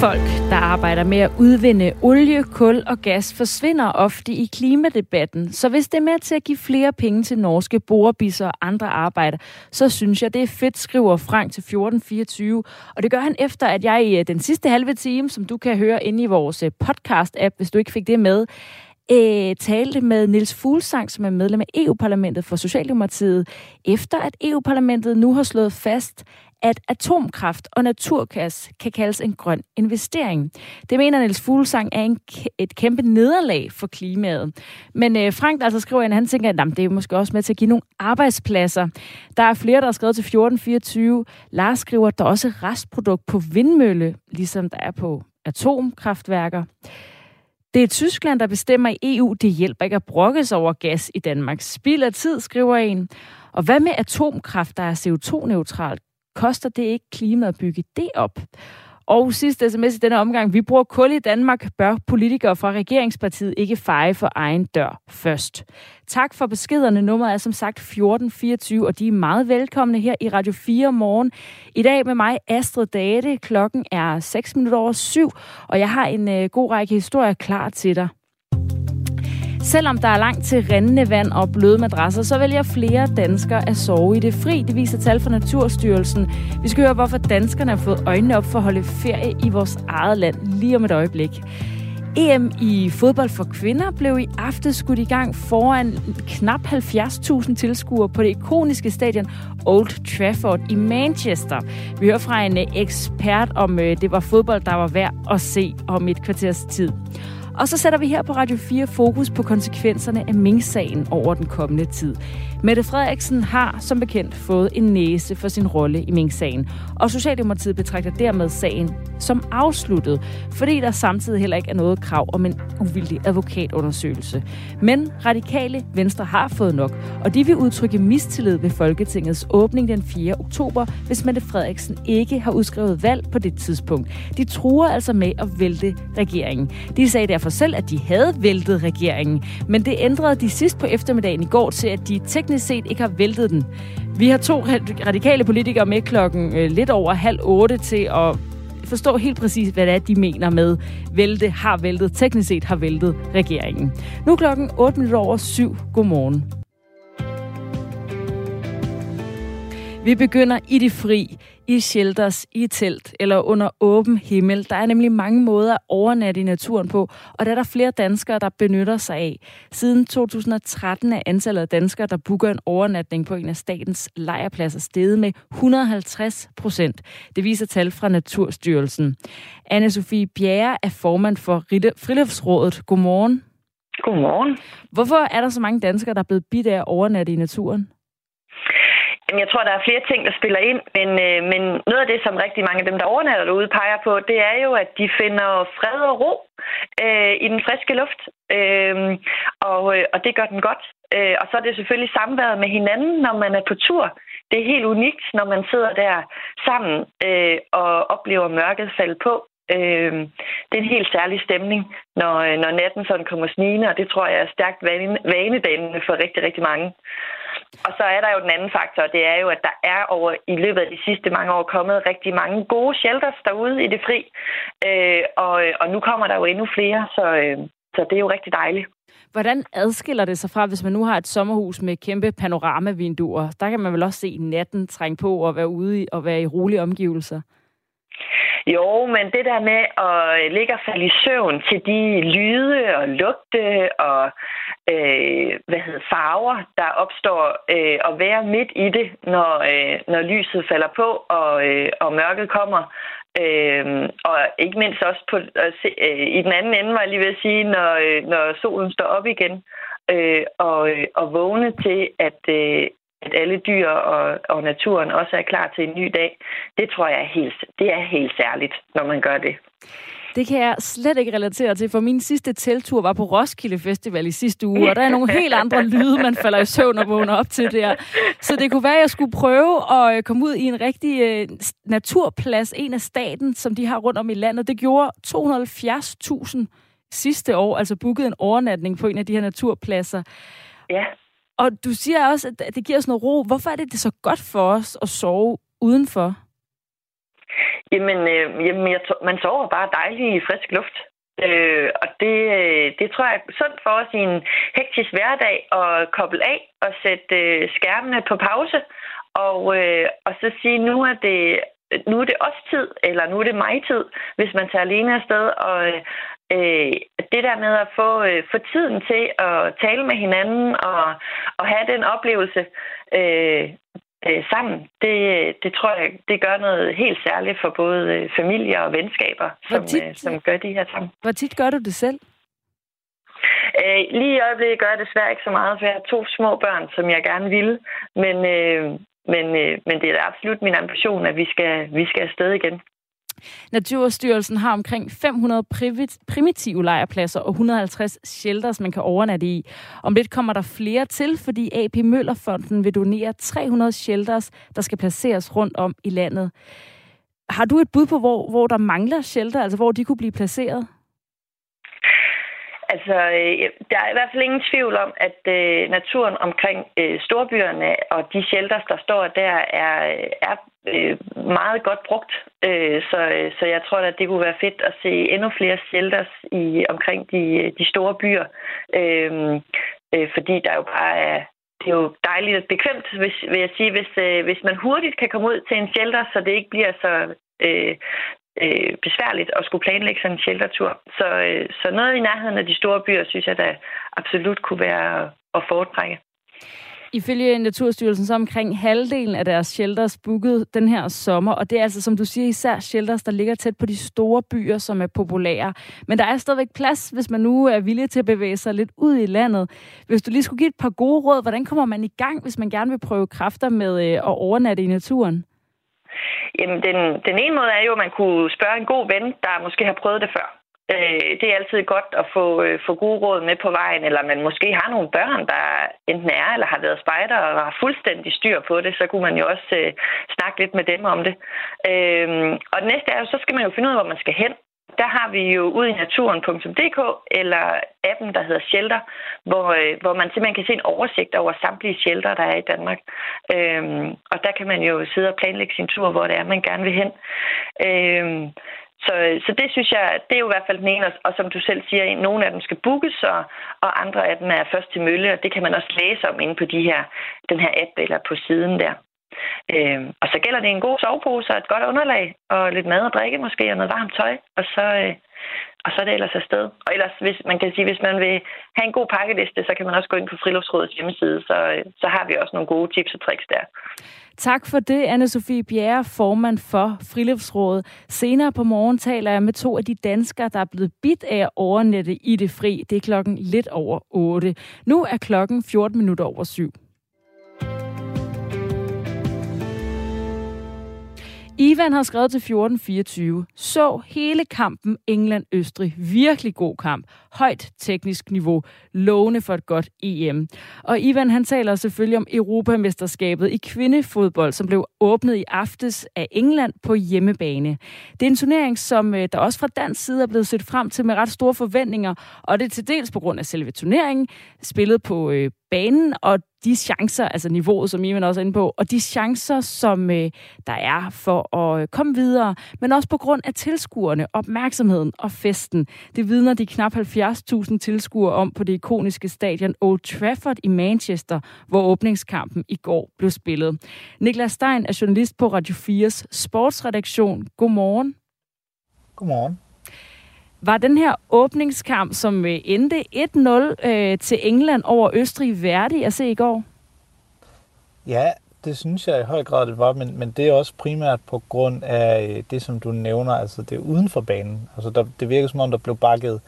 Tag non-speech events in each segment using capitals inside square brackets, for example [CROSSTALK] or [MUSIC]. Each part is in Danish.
Folk, der arbejder med at udvinde olie, kul og gas, forsvinder ofte i klimadebatten. Så hvis det er med til at give flere penge til norske borebisser og andre arbejder, så synes jeg, det er fedt, skriver Frank til 1424. Og det gør han efter, at jeg i øh, den sidste halve time, som du kan høre inde i vores øh, podcast-app, hvis du ikke fik det med, øh, talte med Nils Fuglsang, som er medlem af EU-parlamentet for Socialdemokratiet, efter at EU-parlamentet nu har slået fast, at atomkraft og naturgas kan kaldes en grøn investering. Det mener Niels Fuglsang er en, et kæmpe nederlag for klimaet. Men øh, Frank altså skriver ind, han tænker, at det er måske også med til at give nogle arbejdspladser. Der er flere, der har skrevet til 1424. Lars skriver, at der er også restprodukt på vindmølle, ligesom der er på atomkraftværker. Det er Tyskland, der bestemmer i EU. Det hjælper ikke at brokkes over gas i Danmark. Spild af tid, skriver en. Og hvad med atomkraft, der er CO2-neutralt? Koster det ikke klima at bygge det op? Og sidste sms i denne omgang. Vi bruger kul i Danmark. Bør politikere fra regeringspartiet ikke feje for egen dør først? Tak for beskederne. Nummeret er som sagt 1424, og de er meget velkomne her i Radio 4 morgen. I dag med mig, Astrid Date. Klokken er 6 minutter over syv, og jeg har en øh, god række historier klar til dig. Selvom der er langt til rendende vand og bløde madrasser, så vælger flere danskere at sove i det fri. Det viser tal fra Naturstyrelsen. Vi skal høre, hvorfor danskerne har fået øjnene op for at holde ferie i vores eget land lige om et øjeblik. EM i fodbold for kvinder blev i aften skudt i gang foran knap 70.000 tilskuere på det ikoniske stadion Old Trafford i Manchester. Vi hører fra en eh, ekspert om, eh, det var fodbold, der var værd at se om et kvarters tid. Og så sætter vi her på Radio 4 fokus på konsekvenserne af Mink-sagen over den kommende tid. Mette Frederiksen har som bekendt fået en næse for sin rolle i Mink-sagen, og Socialdemokratiet betragter dermed sagen som afsluttet, fordi der samtidig heller ikke er noget krav om en uvildig advokatundersøgelse. Men radikale Venstre har fået nok, og de vil udtrykke mistillid ved Folketingets åbning den 4. oktober, hvis Mette Frederiksen ikke har udskrevet valg på det tidspunkt. De truer altså med at vælte regeringen. De sagde derfor selv, at de havde væltet regeringen, men det ændrede de sidst på eftermiddagen i går til, at de teknisk set ikke har væltet den. Vi har to radikale politikere med klokken øh, lidt over halv otte til at forstå helt præcis, hvad det er, de mener med vælte, har væltet, teknisk set har væltet regeringen. Nu er klokken 8 minutter over syv. Godmorgen. Vi begynder i det fri i shelters, i telt eller under åben himmel. Der er nemlig mange måder at overnatte i naturen på, og der er der flere danskere, der benytter sig af. Siden 2013 er antallet af danskere, der booker en overnatning på en af statens lejrpladser steget med 150 procent. Det viser tal fra Naturstyrelsen. Anne-Sophie Bjerre er formand for Friluftsrådet. Godmorgen. Godmorgen. Hvorfor er der så mange danskere, der er blevet bidt af at overnatte i naturen? Jeg tror, der er flere ting, der spiller ind, men, øh, men noget af det, som rigtig mange af dem, der overnatter derude, peger på, det er jo, at de finder fred og ro øh, i den friske luft, øh, og, øh, og det gør den godt. Øh, og så er det selvfølgelig samværet med hinanden, når man er på tur. Det er helt unikt, når man sidder der sammen øh, og oplever mørket falde på. Øh, det er en helt særlig stemning, når, øh, når natten sådan kommer snigende, og det tror jeg er stærkt vanedannende for rigtig, rigtig mange. Og så er der jo den anden faktor, det er jo, at der er over i løbet af de sidste mange år kommet rigtig mange gode shelters derude i det fri. Øh, og, og nu kommer der jo endnu flere, så, øh, så det er jo rigtig dejligt. Hvordan adskiller det sig fra, hvis man nu har et sommerhus med kæmpe panoramavinduer? Der kan man vel også se natten trænge på og være ude og være i rolige omgivelser? Jo, men det der med at øh, ligge og falde i søvn til de lyde og lugte og øh, hvad hedder, farver, der opstår, øh, og være midt i det, når, øh, når lyset falder på og, øh, og mørket kommer. Øh, og ikke mindst også på, at se, øh, i den anden ende, var jeg lige ved at sige, når, øh, når solen står op igen, øh, og, øh, og vågne til, at, øh, at alle dyr og, og naturen også er klar til en ny dag, det tror jeg er helt, det er helt særligt, når man gør det. Det kan jeg slet ikke relatere til, for min sidste teltur var på Roskilde Festival i sidste uge, og der er nogle helt andre lyde, man falder i søvn og vågner op til der. Så det kunne være, at jeg skulle prøve at øh, komme ud i en rigtig øh, naturplads, en af staten, som de har rundt om i landet. Det gjorde 270.000 sidste år, altså booket en overnatning på en af de her naturpladser. Ja. Og du siger også, at det giver os noget ro. Hvorfor er det, det så godt for os at sove udenfor? Jamen, øh, jamen jeg, man sover bare dejligt i frisk luft. Øh, og det, øh, det tror jeg er sundt for os i en hektisk hverdag at koble af og sætte øh, skærmene på pause. Og, øh, og så sige, nu er det nu er det os tid, eller nu er det mig tid, hvis man tager alene afsted. Og øh, det der med at få, øh, få tiden til at tale med hinanden og, og have den oplevelse, øh, øh, sammen, det, det tror jeg, det gør noget helt særligt for både øh, familier og venskaber, som, tit, øh, som gør de her sammen. Hvor tit gør du det selv? Øh, lige i øjeblikket gør jeg desværre ikke så meget, for jeg har to små børn, som jeg gerne ville. Men, øh, men, øh, men det er absolut min ambition, at vi skal, vi skal afsted igen. Naturstyrelsen har omkring 500 primitive lejrpladser og 150 shelters, man kan overnatte i. Om lidt kommer der flere til, fordi AP Møllerfonden vil donere 300 shelters, der skal placeres rundt om i landet. Har du et bud på, hvor, hvor der mangler shelter, altså hvor de kunne blive placeret? Altså, øh, der er i hvert fald ingen tvivl om, at øh, naturen omkring øh, storbyerne og de shelters, der står der, er, er meget godt brugt. Så, så jeg tror at det kunne være fedt at se endnu flere shelters i, omkring de, de store byer. Fordi der jo bare er, det er jo dejligt og bekvemt, hvis, vil jeg sige, hvis, hvis man hurtigt kan komme ud til en shelter, så det ikke bliver så øh, øh, besværligt at skulle planlægge sådan en sheltertur. Så, øh, så noget i nærheden af de store byer, synes jeg da absolut kunne være at foretrække. Ifølge Naturstyrelsen så omkring halvdelen af deres shelters booket den her sommer, og det er altså, som du siger, især shelters, der ligger tæt på de store byer, som er populære. Men der er stadigvæk plads, hvis man nu er villig til at bevæge sig lidt ud i landet. Hvis du lige skulle give et par gode råd, hvordan kommer man i gang, hvis man gerne vil prøve kræfter med øh, at overnatte i naturen? Jamen, den, den ene måde er jo, at man kunne spørge en god ven, der måske har prøvet det før. Øh, det er altid godt at få, øh, få gode råd med på vejen, eller man måske har nogle børn, der enten er eller har været spejder og har fuldstændig styr på det, så kunne man jo også øh, snakke lidt med dem om det. Øh, og det næste er jo, så skal man jo finde ud af, hvor man skal hen der har vi jo ud i naturen.dk eller appen, der hedder Shelter, hvor, øh, hvor man simpelthen kan se en oversigt over samtlige shelter, der er i Danmark. Øhm, og der kan man jo sidde og planlægge sin tur, hvor det er, man gerne vil hen. Øhm, så, så det synes jeg, det er jo i hvert fald den ene, og som du selv siger, nogle af dem skal bookes, og, og andre af dem er først til mølle, og det kan man også læse om inde på de her, den her app eller på siden der. Øh, og så gælder det en god sovepose og et godt underlag, og lidt mad og drikke måske, og noget varmt tøj, og så, øh, og så er det ellers afsted. Og ellers, hvis, man kan sige, hvis man vil have en god pakkeliste, så kan man også gå ind på Friluftsrådets hjemmeside, så, øh, så har vi også nogle gode tips og tricks der. Tak for det, anne Sofie Bjerre, formand for Friluftsrådet. Senere på morgen taler jeg med to af de danskere, der er blevet bit af at overnette i det fri. Det er klokken lidt over 8. Nu er klokken 14 minutter over 7. Ivan har skrevet til 1424. Så hele kampen England-Østrig. Virkelig god kamp. Højt teknisk niveau. Lovende for et godt EM. Og Ivan han taler selvfølgelig om Europamesterskabet i kvindefodbold, som blev åbnet i aftes af England på hjemmebane. Det er en turnering, som øh, der også fra dansk side er blevet set frem til med ret store forventninger, og det er til dels på grund af selve turneringen, spillet på øh, banen, og de chancer, altså niveauet, som Iman også er inde på, og de chancer, som øh, der er for at øh, komme videre, men også på grund af tilskuerne, opmærksomheden og festen. Det vidner de knap 70.000 tilskuere om på det ikoniske stadion Old Trafford i Manchester, hvor åbningskampen i går blev spillet. Niklas Stein er journalist på Radio 4's sportsredaktion. Godmorgen. Godmorgen. Var den her åbningskamp, som øh, endte 1-0 øh, til England over Østrig, værdig at se i går? Ja, det synes jeg i høj grad, det var, men, men det er også primært på grund af øh, det, som du nævner, altså det uden for banen. Altså der, det virker som om, der blev bakket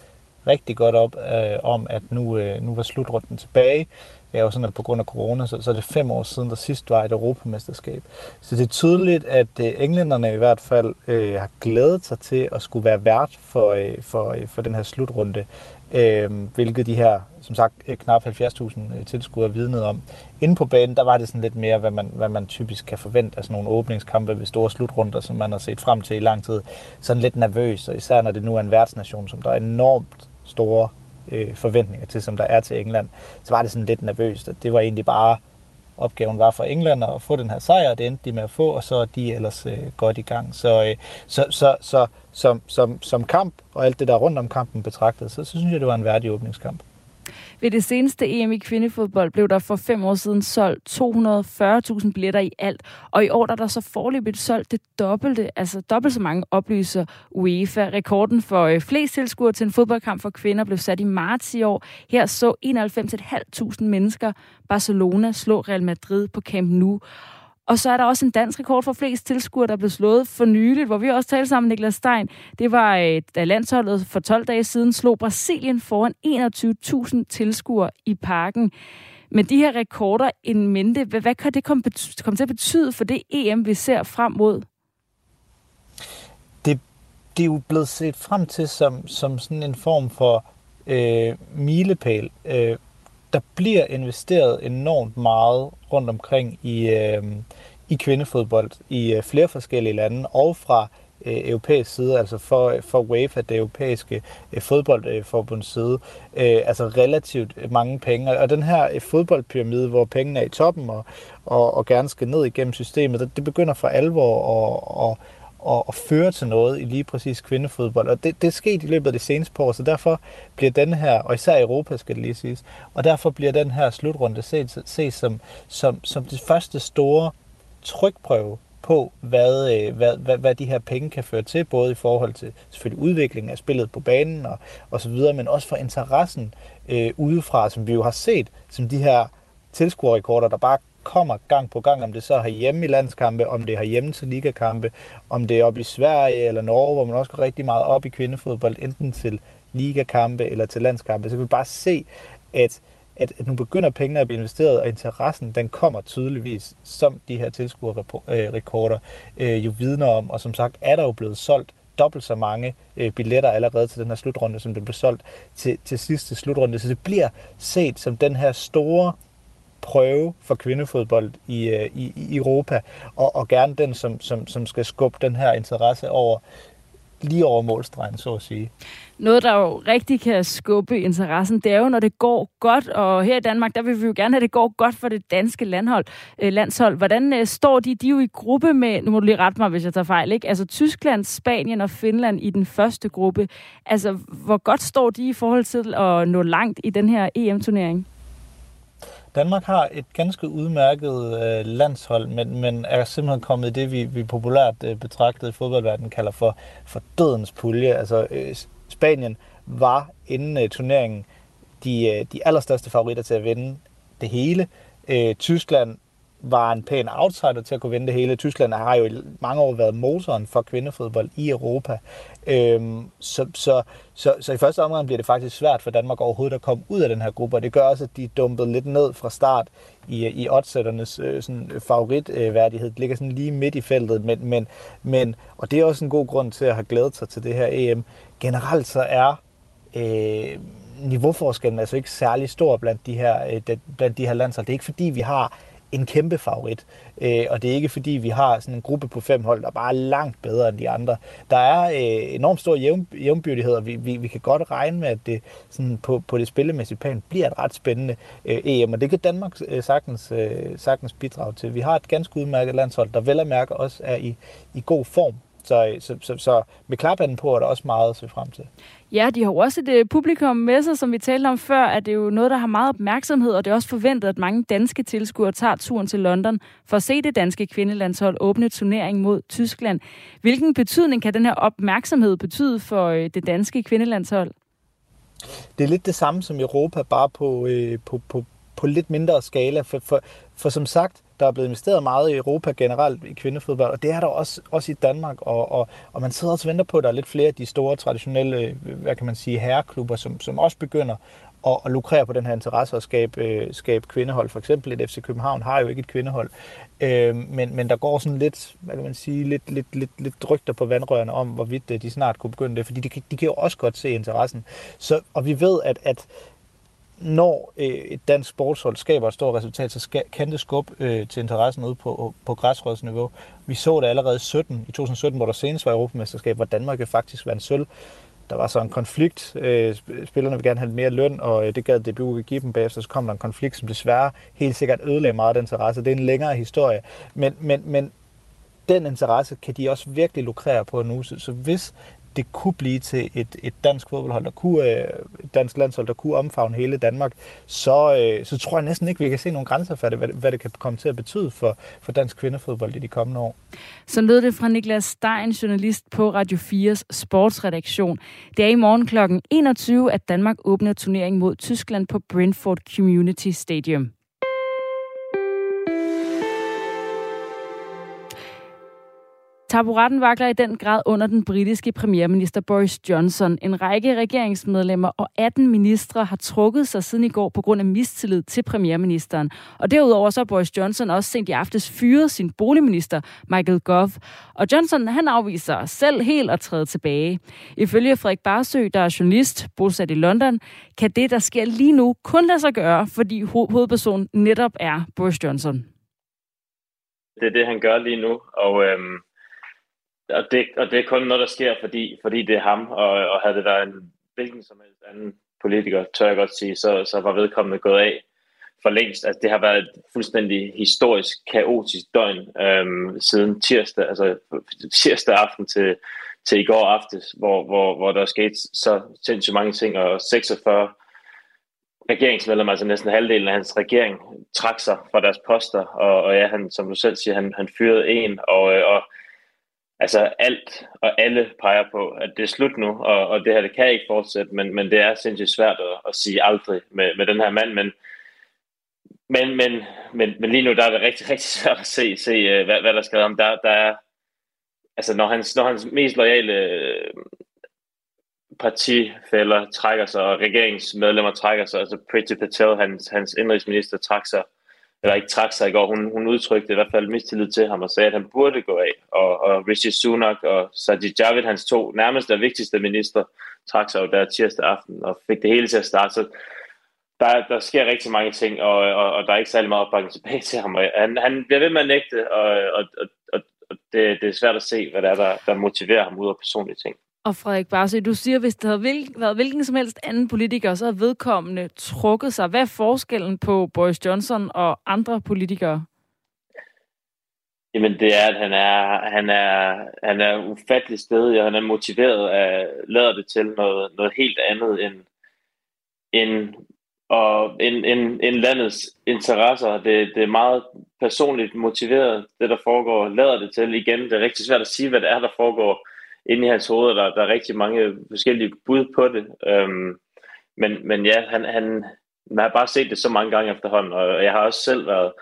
rigtig godt op øh, om, at nu, øh, nu var slutrunden tilbage er jo sådan, at på grund af corona, så, så er det fem år siden, der sidst var et europamesterskab. Så det er tydeligt, at øh, englænderne i hvert fald øh, har glædet sig til at skulle være vært for, øh, for, øh, for den her slutrunde, øh, hvilket de her, som sagt, øh, knap 70.000 øh, tilskuere vidnede om. Inde på banen, der var det sådan lidt mere, hvad man, hvad man typisk kan forvente af sådan nogle åbningskampe ved store slutrunder, som man har set frem til i lang tid. Sådan lidt nervøs, og især når det nu er en værtsnation, som der er enormt store øh, forventninger til, som der er til England, så var det sådan lidt nervøst. at det var egentlig bare opgaven var for England at få den her sejr, det endte de med at få, og så er de ellers øh, godt i gang. Så, øh, så, så, så som, som, som kamp, og alt det der rundt om kampen betragtet, så, så synes jeg, det var en værdig åbningskamp. Ved det seneste EM i kvindefodbold blev der for fem år siden solgt 240.000 billetter i alt, og i år der er der så forløbigt solgt det dobbelte, altså dobbelt så mange oplyser UEFA. Rekorden for øh, flest tilskuere til en fodboldkamp for kvinder blev sat i marts i år. Her så 91.500 mennesker Barcelona slå Real Madrid på Camp Nou. Og så er der også en dansk rekord for flest tilskuere, der blev slået for nyligt, hvor vi også talte sammen med Niklas Stein. Det var, øh, da landsholdet for 12 dage siden slog Brasilien foran 21.000 tilskuere i parken. Men de her rekorder en mente, hvad, hvad kan det komme, komme til at betyde for det EM, vi ser frem mod? Det, det er jo blevet set frem til som, som sådan en form for øh, milepæl. Øh, der bliver investeret enormt meget rundt omkring i, øh, i kvindefodbold i øh, flere forskellige lande, og fra øh, europæisk side, altså for, for UEFA, det europæiske øh, fodboldforbunds side, øh, altså relativt mange penge. Og den her øh, fodboldpyramide, hvor pengene er i toppen og, og, og gerne skal ned igennem systemet, det, det begynder for alvor at, at at, at føre til noget i lige præcis kvindefodbold. Og det, det er sket i løbet af de seneste par år, så derfor bliver den her, og især i Europa skal det lige siges, og derfor bliver den her slutrunde set, set som, som, som det første store trykprøve på, hvad, øh, hvad, hvad, hvad de her penge kan føre til, både i forhold til selvfølgelig udviklingen af spillet på banen og, og så videre, men også for interessen øh, udefra, som vi jo har set, som de her tilskuerrekorder, der bare kommer gang på gang, om det så er hjemme i landskampe, om det er hjemme til ligakampe, om det er oppe i Sverige eller Norge, hvor man også går rigtig meget op i kvindefodbold, enten til ligakampe eller til landskampe. Så kan vi bare se, at, at, at nu begynder pengene at blive investeret, og interessen den kommer tydeligvis, som de her tilskuerrekorder øh, jo vidner om. Og som sagt er der jo blevet solgt dobbelt så mange øh, billetter allerede til den her slutrunde, som det blev solgt til, til sidste slutrunde. Så det bliver set som den her store prøve for kvindefodbold i, øh, i, i Europa, og, og gerne den, som, som, som skal skubbe den her interesse over lige over målstregen, så at sige. Noget, der jo rigtig kan skubbe interessen, det er jo, når det går godt, og her i Danmark, der vil vi jo gerne have, at det går godt for det danske landhold, øh, landshold. Hvordan øh, står de? De er jo i gruppe med, nu må du lige rette mig, hvis jeg tager fejl, ikke? Altså Tyskland, Spanien og Finland i den første gruppe. Altså, hvor godt står de i forhold til at nå langt i den her EM-turnering? Danmark har et ganske udmærket øh, landshold, men, men er simpelthen kommet i det, vi, vi populært øh, betragtet i fodboldverdenen kalder for, for dødens pulje. Altså øh, Spanien var inden øh, turneringen de, øh, de allerstørste favoritter til at vinde det hele. Øh, Tyskland var en pæn outsider til at kunne vinde det hele. Tyskland har jo i mange år været motoren for kvindefodbold i Europa. Øhm, så, så, så, så i første omgang bliver det faktisk svært for Danmark overhovedet at komme ud af den her gruppe, og det gør også, at de dumpede lidt ned fra start i, i oddsætternes øh, sådan, øh, favoritværdighed. Det ligger sådan lige midt i feltet, men, men, men, og det er også en god grund til at have glædet sig til det her EM. Generelt så er øh, niveauforskellen altså ikke særlig stor blandt de her, øh, blandt de her landshold. Det er ikke fordi, vi har en kæmpe favorit. Øh, og det er ikke fordi, vi har sådan en gruppe på fem hold, der bare er langt bedre end de andre. Der er øh, enormt stor jævn, jævnbyrdighed, og vi, vi, vi kan godt regne med, at det sådan på, på det spillemæssige plan bliver et ret spændende øh, EM, og det kan Danmark øh, sagtens, øh, sagtens bidrage til. Vi har et ganske udmærket landshold, der vel at mærke også er i, i god form. Så, så, så, så med klaphatten på er der også meget at se frem til. Ja, de har jo også et uh, publikum med sig, som vi talte om før, at det er jo noget, der har meget opmærksomhed, og det er også forventet, at mange danske tilskuere tager turen til London for at se det danske kvindelandshold åbne turnering mod Tyskland. Hvilken betydning kan den her opmærksomhed betyde for uh, det danske kvindelandshold? Det er lidt det samme som Europa, bare på, øh, på, på, på lidt mindre skala. For, for, for som sagt, der er blevet investeret meget i Europa generelt i kvindefodbold, og det er der også, også i Danmark, og, og, og man sidder også og venter på, at der er lidt flere af de store traditionelle, hvad kan man sige, herreklubber, som, som også begynder at, at lukrere på den her interesse og skabe, øh, skabe kvindehold. For eksempel et FC København har jo ikke et kvindehold, øh, men, men der går sådan lidt, hvad kan man sige, lidt, lidt, lidt, lidt rygter på vandrørene om, hvorvidt øh, de snart kunne begynde det, fordi de, de kan jo også godt se interessen. Så, og vi ved, at, at når øh, et dansk sportshold skaber et stort resultat, så skal, kan det skubbe øh, til interessen ude på, på græsrådsniveau. Vi så det allerede 17, i 2017, hvor der senest var Europamesterskab, hvor Danmark jo faktisk vandt sølv. der var så en konflikt. Øh, spillerne ville gerne have mere løn, og øh, det gad DBU give dem bagefter. Så kom der en konflikt, som desværre helt sikkert ødelagde meget af den interesse. Det er en længere historie. Men, men, men den interesse kan de også virkelig lukrere på nu. Så hvis det kunne blive til et, et dansk fodboldhold, der kunne, øh, et dansk landshold, der kunne omfavne hele Danmark, så, øh, så tror jeg næsten ikke, vi kan se nogle grænser for det, hvad, hvad det kan komme til at betyde for, for dansk kvindefodbold i de kommende år. Så lød det fra Niklas Stein, journalist på Radio 4's sportsredaktion. Det er i morgen kl. 21, at Danmark åbner turneringen mod Tyskland på Brentford Community Stadium. Taburetten vakler i den grad under den britiske premierminister Boris Johnson. En række regeringsmedlemmer og 18 ministre har trukket sig siden i går på grund af mistillid til premierministeren. Og derudover så har Boris Johnson også sent i aftes fyret sin boligminister Michael Gove. Og Johnson han afviser selv helt at træde tilbage. Ifølge Frederik Barsø, der er journalist bosat i London, kan det, der sker lige nu, kun lade sig gøre, fordi hovedpersonen netop er Boris Johnson. Det er det, han gør lige nu, og øhm og det, og det er kun noget, der sker, fordi, fordi det er ham, og, og havde det været en hvilken som helst anden politiker, tør jeg godt sige, så, så var vedkommende gået af for længst. Altså, det har været et fuldstændig historisk, kaotisk døgn øhm, siden tirsdag, altså tirsdag aften til, til i går aftes, hvor, hvor, hvor der er sket så sindssygt mange ting, og 46 regeringsmedlemmer, altså næsten halvdelen af hans regering, trak sig fra deres poster, og, og ja, han, som du selv siger, han, han fyrede en, og, øh, og altså alt og alle peger på, at det er slut nu, og, og det her det kan ikke fortsætte, men, men det er sindssygt svært at, at sige aldrig med, med den her mand, men, men, men, men, men lige nu der er det rigtig, [LAUGHS] rigtig svært at se, se øh, hvad, hvad der skal om. Der, der er, altså når hans, når hans mest loyale øh, partifælder trækker sig, og regeringsmedlemmer trækker sig, altså Priti Patel, hans, hans indrigsminister, trækker sig, eller ikke trak sig i går. Hun, hun udtrykte i hvert fald mistillid til ham og sagde, at han burde gå af. Og, og Rishi Sunak og Sajid Javid, hans to nærmeste og vigtigste minister, trak sig jo der tirsdag aften og fik det hele til at starte. Så der, der sker rigtig mange ting, og, og, og der er ikke særlig meget opbakning tilbage til ham. Og han, han bliver ved med at nægte, og, og, og, og det, det er svært at se, hvad der er, der, der motiverer ham ud af personlige ting. Og Frederik Barsø, du siger, hvis der havde været hvilken som helst anden politiker, så havde vedkommende trukket sig. Hvad er forskellen på Boris Johnson og andre politikere? Jamen det er, at han er, han er, han er ufattelig stedig, og han er motiveret af, lader det til noget, noget helt andet end, end, og end, end, end landets interesser. Det, det er meget personligt motiveret, det der foregår, lader det til. Igen, det er rigtig svært at sige, hvad det er, der foregår inde i hans hoved, der, der er rigtig mange forskellige bud på det. Øhm, men, men ja, han, han, man har bare set det så mange gange efterhånden, og jeg har også selv været,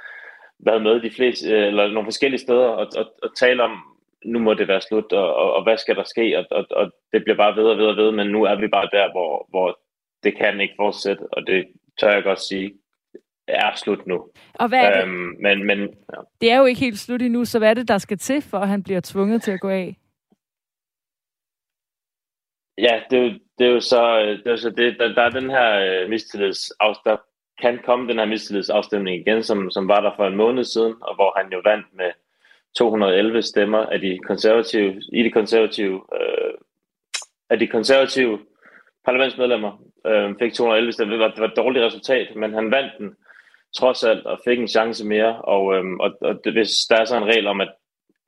været med de fleste, øh, eller nogle forskellige steder og, og, og tale om, nu må det være slut, og, og, og hvad skal der ske, og, og, og det bliver bare ved og ved og ved, men nu er vi bare der, hvor, hvor det kan ikke fortsætte, og det tør jeg godt sige, er slut nu. Og hvad er det? Øhm, men, men, ja. Det er jo ikke helt slut endnu, så hvad er det, der skal til, for at han bliver tvunget til at gå af? Ja, det det er jo så, øh, det er jo så det, der, der er den her øh, mistillidsafstemning, der kan komme den her mistillidsafstemning igen, som, som var der for en måned siden, og hvor han jo vandt med 211 stemmer af de konservative, i de konservative, øh, af de konservative parlamentsmedlemmer, øh, fik 211 stemmer. Det var, det var et dårligt resultat, men han vandt den trods alt og fik en chance mere, og, øh, og, og det, hvis der er så en regel om, at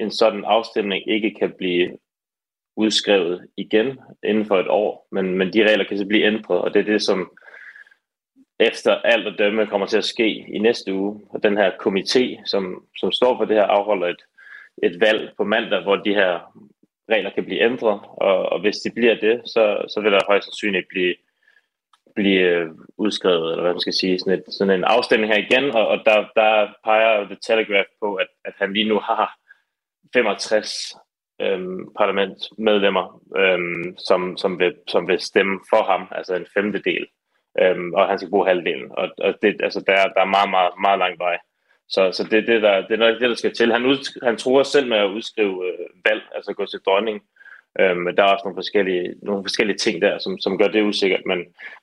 en sådan afstemning ikke kan blive udskrevet igen inden for et år, men, men de regler kan så blive ændret, og det er det, som efter alt at dømme kommer til at ske i næste uge. Og den her komité, som, som står for det her, afholder et, et valg på mandag, hvor de her regler kan blive ændret, og, og hvis de bliver det, så, så vil der højst sandsynligt blive, blive øh, udskrevet, eller hvad man skal sige, sådan, et, sådan en afstemning her igen, og, og der, der peger The Telegraph på, at, at han lige nu har 65 øhm, parlamentsmedlemmer, øhm, som, som, vil, som vil stemme for ham, altså en femtedel, øhm, og han skal bruge halvdelen. Og, og det, altså der, der er meget, meget, meget lang vej. Så, så det, det, der, det er nok det, der skal til. Han, ud, han tror selv med at udskrive øh, valg, altså gå til dronning. Øhm, der er også nogle forskellige, nogle forskellige ting der, som, som gør det usikkert. Men,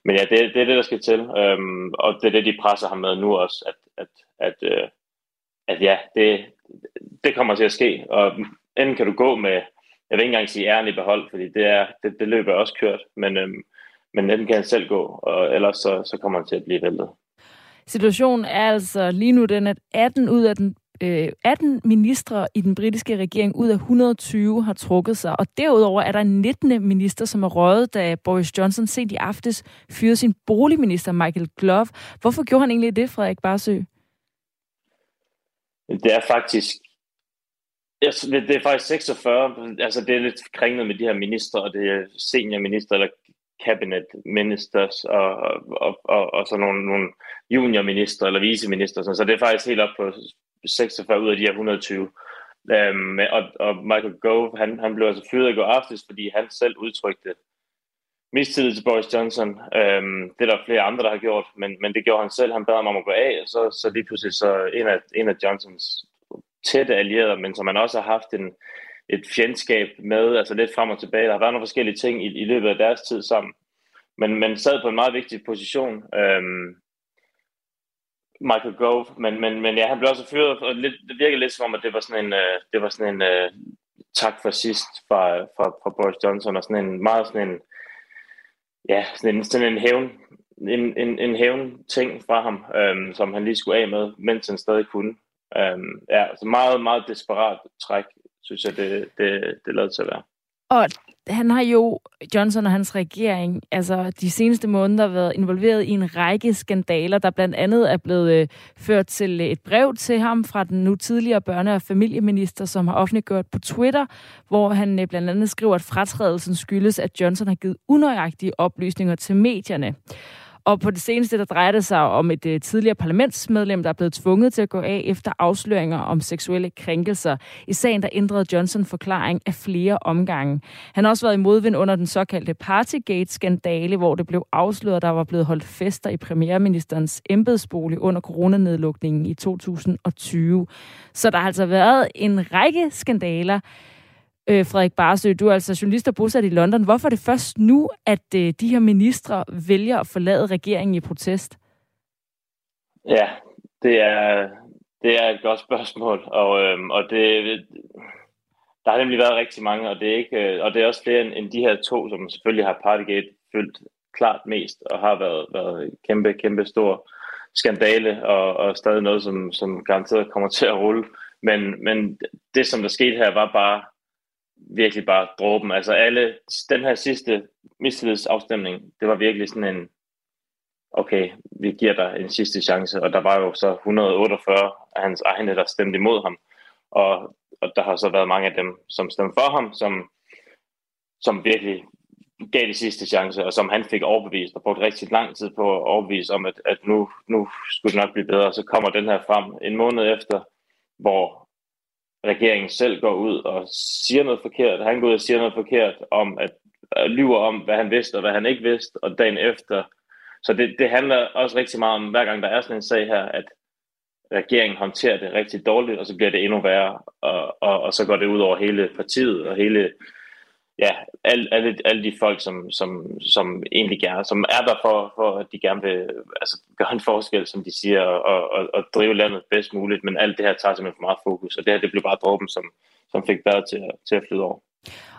men ja, det, det er det, der skal til. Øhm, og det er det, de presser ham med nu også, at, at, at, øh, at ja, det, det kommer til at ske. Og enten kan du gå med, jeg vil ikke engang sige æren i behold, fordi det, er, det, det løber også kørt, men, øhm, men den kan han selv gå, og ellers så, så kommer han til at blive væltet. Situationen er altså lige nu den, at 18 ud af den 18 ministre i den britiske regering ud af 120 har trukket sig, og derudover er der en 19. minister, som er røget, da Boris Johnson sent i aftes fyrede sin boligminister Michael Glove. Hvorfor gjorde han egentlig det, Frederik Barsø? Det er faktisk det er faktisk 46, altså det er lidt kringlet med de her minister, og det er seniorminister eller cabinet ministers og, og, og, og så nogle, nogle juniorminister eller viceminister, så det er faktisk helt op på 46 ud af de her 120. Øhm, og, og Michael Gove, han, han blev altså fyret i går aftes, fordi han selv udtrykte mistillid til Boris Johnson. Øhm, det er der flere andre, der har gjort, men, men det gjorde han selv. Han bad ham om at gå af, og så, så lige pludselig så en af, en af Johnsons tætte allierede, men som man også har haft en, et fjendskab med, altså lidt frem og tilbage. Der har været nogle forskellige ting i, i løbet af deres tid sammen. Men man sad på en meget vigtig position. Øhm, Michael Gove, men, men, men ja, han blev også fyret, og lidt, det virkede lidt som om, at det var sådan en, øh, det var sådan en øh, tak for sidst fra, fra, fra Boris Johnson, og sådan en meget sådan en, ja, sådan en, sådan en hævn, en, en, en hævn ting fra ham, øhm, som han lige skulle af med, mens han stadig kunne. Øhm, ja, så meget, meget desperat træk, synes jeg, det, det, det lader til at være. Og han har jo, Johnson og hans regering, altså de seneste måneder været involveret i en række skandaler, der blandt andet er blevet øh, ført til et brev til ham fra den nu tidligere børne- og familieminister, som har offentliggjort på Twitter, hvor han øh, blandt andet skriver, at fratrædelsen skyldes, at Johnson har givet unøjagtige oplysninger til medierne. Og på det seneste, der drejer det sig om et øh, tidligere parlamentsmedlem, der er blevet tvunget til at gå af efter afsløringer om seksuelle krænkelser. I sagen, der ændrede Johnson forklaring af flere omgange. Han har også været i modvind under den såkaldte Partygate-skandale, hvor det blev afsløret, at der var blevet holdt fester i premierministerens embedsbolig under coronanedlukningen i 2020. Så der har altså været en række skandaler, øh, Frederik Barsø, du er altså journalist og bosat i London. Hvorfor er det først nu, at øh, de her ministre vælger at forlade regeringen i protest? Ja, det er, det er et godt spørgsmål, og, øh, og det, der har nemlig været rigtig mange, og det er, ikke, øh, og det er også flere end, end de her to, som selvfølgelig har Partygate fyldt klart mest, og har været, været kæmpe, kæmpe stor skandale, og, og stadig noget, som, som garanteret kommer til at rulle. Men, men det, som der skete her, var bare virkelig bare dråben. Altså alle, den her sidste mistillidsafstemning, det var virkelig sådan en, okay, vi giver dig en sidste chance, og der var jo så 148 af hans egne, der stemte imod ham, og, og der har så været mange af dem, som stemte for ham, som, som virkelig gav det sidste chance, og som han fik overbevist, og brugt rigtig lang tid på at overbevise om, at, at nu, nu skulle det nok blive bedre, så kommer den her frem en måned efter, hvor regeringen selv går ud og siger noget forkert. Han går ud og siger noget forkert om, at at lyver om, hvad han vidste og hvad han ikke vidste, og dagen efter. Så det, det handler også rigtig meget om, hver gang der er sådan en sag her, at regeringen håndterer det rigtig dårligt, og så bliver det endnu værre, og, og, og så går det ud over hele partiet og hele ja, alle, alle, alle de folk, som, som, som egentlig gerne, som er der for, for, at de gerne vil altså, gøre en forskel, som de siger, og, og, og drive landet bedst muligt, men alt det her tager simpelthen for meget fokus, og det her det blev bare dråben, som, som fik bedre til, til at flyde over.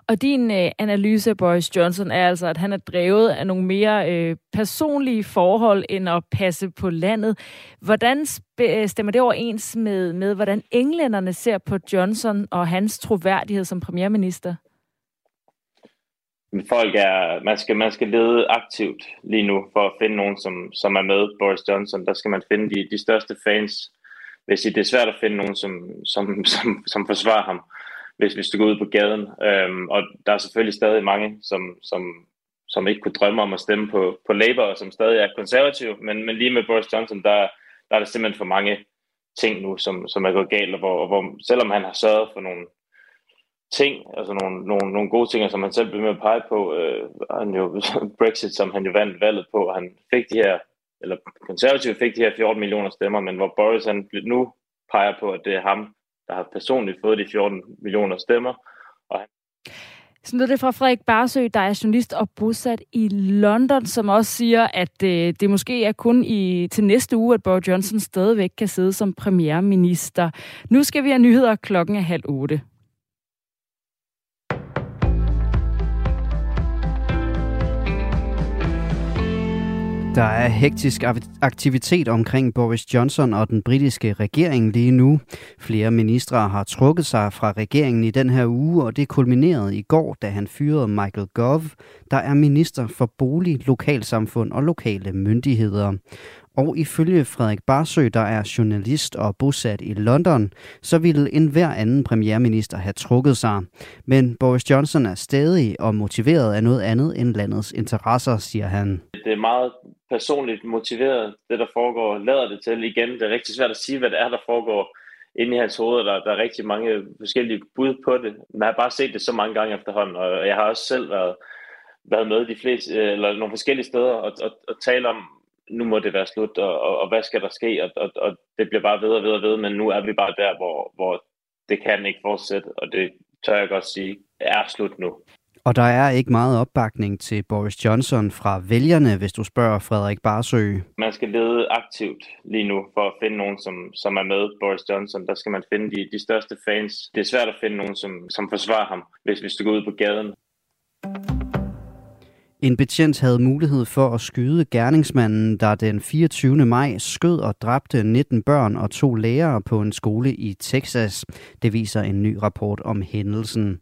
Og din øh, analyse af Boris Johnson er altså, at han er drevet af nogle mere øh, personlige forhold, end at passe på landet. Hvordan øh, stemmer det overens med, med, hvordan englænderne ser på Johnson og hans troværdighed som premierminister? Folk er, man skal, man skal lede aktivt lige nu for at finde nogen, som, som er med Boris Johnson. Der skal man finde de, de største fans. Hvis det er svært at finde nogen, som, som, som, som forsvarer ham, hvis, hvis du går ud på gaden. Øhm, og der er selvfølgelig stadig mange, som, som, som ikke kunne drømme om at stemme på, på Labour, og som stadig er konservativ. Men, men lige med Boris Johnson, der, der er der simpelthen for mange ting nu, som, som er gået galt, og hvor, og hvor selvom han har sørget for nogle ting, altså nogle, nogle, nogle gode ting, som han selv blev med at pege på. Øh, han jo, [LAUGHS] Brexit, som han jo vandt valget på, og han fik de her, eller konservative fik de her 14 millioner stemmer, men hvor Boris han nu peger på, at det er ham, der har personligt fået de 14 millioner stemmer. Og han så det fra Frederik Barsø, der er journalist og bosat i London, som også siger, at øh, det måske er kun i til næste uge, at Boris Johnson stadigvæk kan sidde som premierminister. Nu skal vi have nyheder klokken er halv otte. Der er hektisk aktivitet omkring Boris Johnson og den britiske regering lige nu. Flere ministre har trukket sig fra regeringen i den her uge, og det kulminerede i går, da han fyrede Michael Gove, der er minister for bolig, lokalsamfund og lokale myndigheder. Og ifølge Frederik Barsø, der er journalist og bosat i London, så ville enhver anden premierminister have trukket sig. Men Boris Johnson er stadig og motiveret af noget andet end landets interesser, siger han. Det er meget personligt motiveret, det der foregår, lader det til igen. Det er rigtig svært at sige, hvad det er, der foregår inde i hans hoved. Der, der er rigtig mange forskellige bud på det. Man har bare set det så mange gange efterhånden, og jeg har også selv været, været med de fleste, eller nogle forskellige steder og, og, og tale om, nu må det være slut, og, og, og hvad skal der ske? Og, og, og det bliver bare ved og ved og ved, men nu er vi bare der, hvor, hvor det kan ikke fortsætte, og det tør jeg godt sige, er slut nu. Og der er ikke meget opbakning til Boris Johnson fra vælgerne, hvis du spørger Frederik Barsø. Man skal lede aktivt lige nu for at finde nogen, som, som er med Boris Johnson. Der skal man finde de, de største fans. Det er svært at finde nogen, som, som forsvarer ham, hvis, hvis du går ud på gaden. En betjent havde mulighed for at skyde gerningsmanden, der den 24. maj skød og dræbte 19 børn og to lærere på en skole i Texas. Det viser en ny rapport om hændelsen.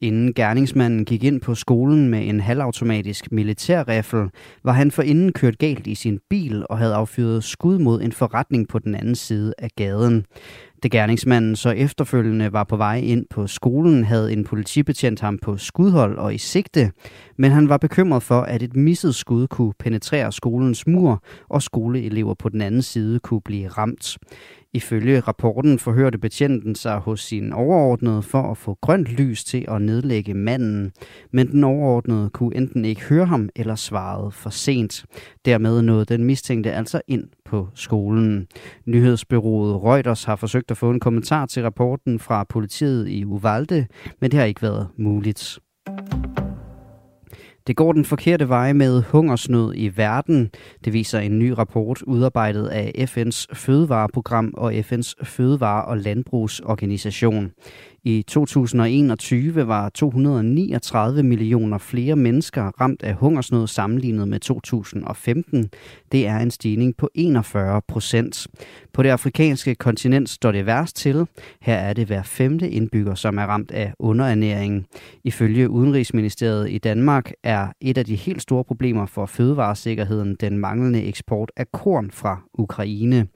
Inden gerningsmanden gik ind på skolen med en halvautomatisk militærriffel, var han forinden kørt galt i sin bil og havde affyret skud mod en forretning på den anden side af gaden. Da gerningsmanden så efterfølgende var på vej ind på skolen, havde en politibetjent ham på skudhold og i sigte, men han var bekymret for, at et misset skud kunne penetrere skolens mur, og skoleelever på den anden side kunne blive ramt. Ifølge rapporten forhørte betjenten sig hos sin overordnede for at få grønt lys til at nedlægge manden, men den overordnede kunne enten ikke høre ham eller svarede for sent. Dermed nåede den mistænkte altså ind på skolen. Nyhedsbyrået Reuters har forsøgt at få en kommentar til rapporten fra politiet i Uvalde, men det har ikke været muligt. Det går den forkerte vej med hungersnød i verden. Det viser en ny rapport udarbejdet af FN's fødevareprogram og FN's fødevare- og landbrugsorganisation. I 2021 var 239 millioner flere mennesker ramt af hungersnød sammenlignet med 2015. Det er en stigning på 41 procent. På det afrikanske kontinent står det værst til. Her er det hver femte indbygger, som er ramt af underernæring. Ifølge Udenrigsministeriet i Danmark er et af de helt store problemer for fødevaresikkerheden den manglende eksport af korn fra Ukraine.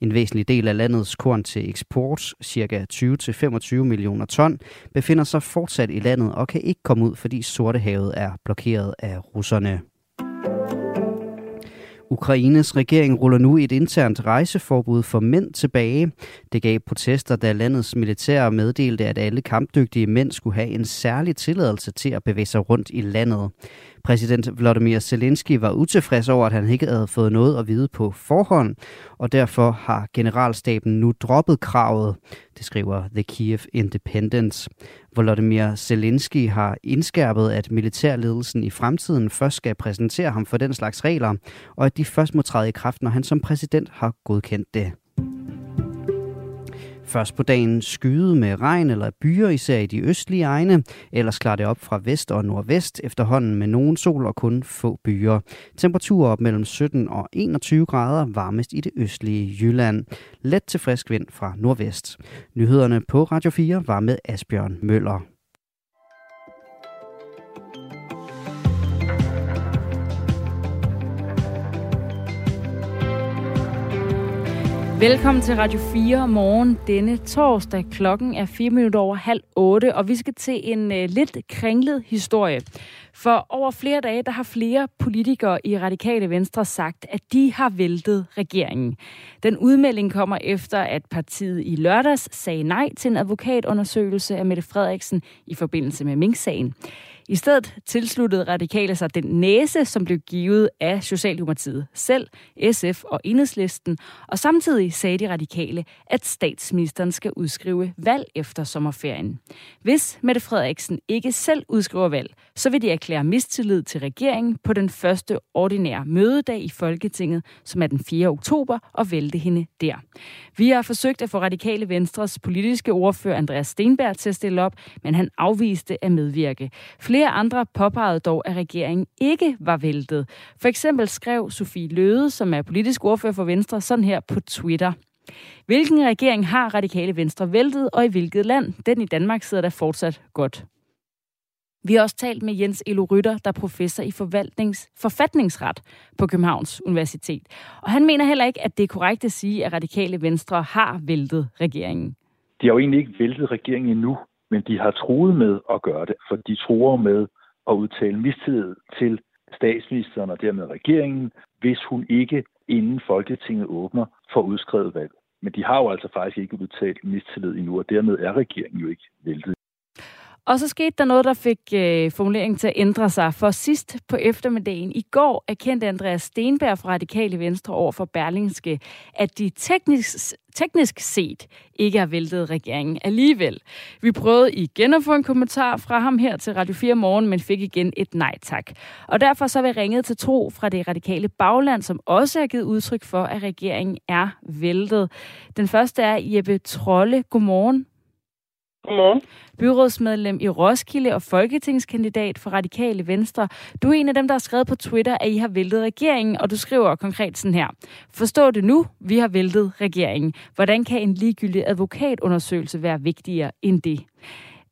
En væsentlig del af landets korn til eksport, ca. 20-25 millioner ton, befinder sig fortsat i landet og kan ikke komme ud, fordi Sortehavet er blokeret af russerne. Ukraines regering ruller nu et internt rejseforbud for mænd tilbage. Det gav protester, da landets militær meddelte, at alle kampdygtige mænd skulle have en særlig tilladelse til at bevæge sig rundt i landet. Præsident Vladimir Zelensky var utilfreds over, at han ikke havde fået noget at vide på forhånd, og derfor har generalstaben nu droppet kravet, det skriver The Kiev Independent. Volodymyr Zelensky har indskærpet, at militærledelsen i fremtiden først skal præsentere ham for den slags regler, og at de først må træde i kraft, når han som præsident har godkendt det. Først på dagen skyde med regn eller byer, især i de østlige egne. Ellers klarer det op fra vest og nordvest efterhånden med nogen sol og kun få byer. Temperaturer op mellem 17 og 21 grader, varmest i det østlige Jylland. Let til frisk vind fra nordvest. Nyhederne på Radio 4 var med Asbjørn Møller. Velkommen til Radio 4 morgen denne torsdag. Klokken er 4 minutter over halv 8, og vi skal til en uh, lidt kringlet historie. For over flere dage, der har flere politikere i Radikale Venstre sagt, at de har væltet regeringen. Den udmelding kommer efter, at partiet i lørdags sagde nej til en advokatundersøgelse af Mette Frederiksen i forbindelse med Mink-sagen. I stedet tilsluttede radikale sig den næse, som blev givet af Socialdemokratiet selv, SF og Enhedslisten, og samtidig sagde de radikale, at statsministeren skal udskrive valg efter sommerferien. Hvis Mette Frederiksen ikke selv udskriver valg, så vil de erklære mistillid til regeringen på den første ordinære mødedag i Folketinget, som er den 4. oktober, og vælte hende der. Vi har forsøgt at få Radikale Venstres politiske ordfører Andreas Stenberg til at stille op, men han afviste at medvirke. Flere Flere andre påpegede dog, at regeringen ikke var væltet. For eksempel skrev Sofie Løde, som er politisk ordfører for Venstre, sådan her på Twitter. Hvilken regering har radikale Venstre væltet, og i hvilket land? Den i Danmark sidder der fortsat godt. Vi har også talt med Jens Elo Rytter, der er professor i forvaltnings, forfatningsret på Københavns Universitet. Og han mener heller ikke, at det er korrekt at sige, at radikale Venstre har væltet regeringen. De har jo egentlig ikke væltet regeringen endnu, men de har truet med at gøre det, for de truer med at udtale mistillid til statsministeren og dermed regeringen, hvis hun ikke inden Folketinget åbner for udskrevet valg. Men de har jo altså faktisk ikke udtalt mistillid endnu, og dermed er regeringen jo ikke væltet. Og så skete der noget, der fik øh, formuleringen til at ændre sig. For sidst på eftermiddagen i går erkendte Andreas Stenberg fra Radikale Venstre over for Berlingske, at de teknisk, teknisk set ikke har væltet regeringen alligevel. Vi prøvede igen at få en kommentar fra ham her til Radio 4 morgen, men fik igen et nej tak. Og derfor så vil vi ringet til Tro fra det radikale bagland, som også har givet udtryk for, at regeringen er væltet. Den første er Jeppe Trolle. Godmorgen. Godmorgen. Byrådsmedlem i Roskilde og folketingskandidat for Radikale Venstre. Du er en af dem, der har skrevet på Twitter, at I har væltet regeringen, og du skriver konkret sådan her. Forstå det nu, vi har væltet regeringen. Hvordan kan en ligegyldig advokatundersøgelse være vigtigere end det?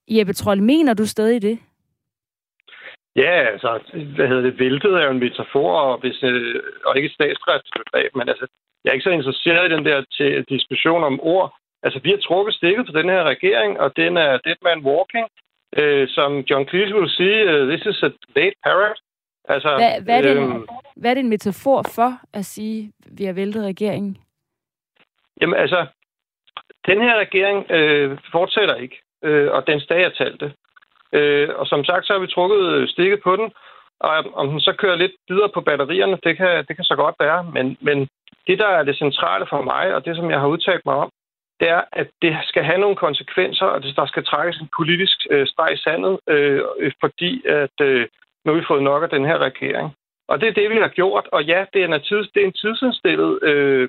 Jeppe Troll, mener du stadig det? Ja, altså, hvad hedder det, væltet er jo en metafor, og, hvis, øh, og ikke et statsretsbegreb, men altså, jeg er ikke så interesseret i den der til diskussion om ord. Altså, vi har trukket stikket på den her regering, og den er dead man walking. Øh, som John Cleese ville sige, uh, this is a late parrot. Altså, hvad, hvad, er det, øh, hvad er det en metafor for at sige, at vi har væltet regeringen? Jamen altså, den her regering øh, fortsætter ikke, øh, og den dag er talte. Øh, og som sagt, så har vi trukket stikket på den, og om den så kører lidt videre på batterierne, det kan, det kan så godt være. Men, men det, der er det centrale for mig, og det, som jeg har udtalt mig om, det er, at det skal have nogle konsekvenser, og der skal trækkes en politisk øh, streg i sandet, øh, fordi at øh, nu har vi fået nok af den her regering. Og det er det, vi har gjort. Og ja, det er en, tids, det er en tidsindstillet øh,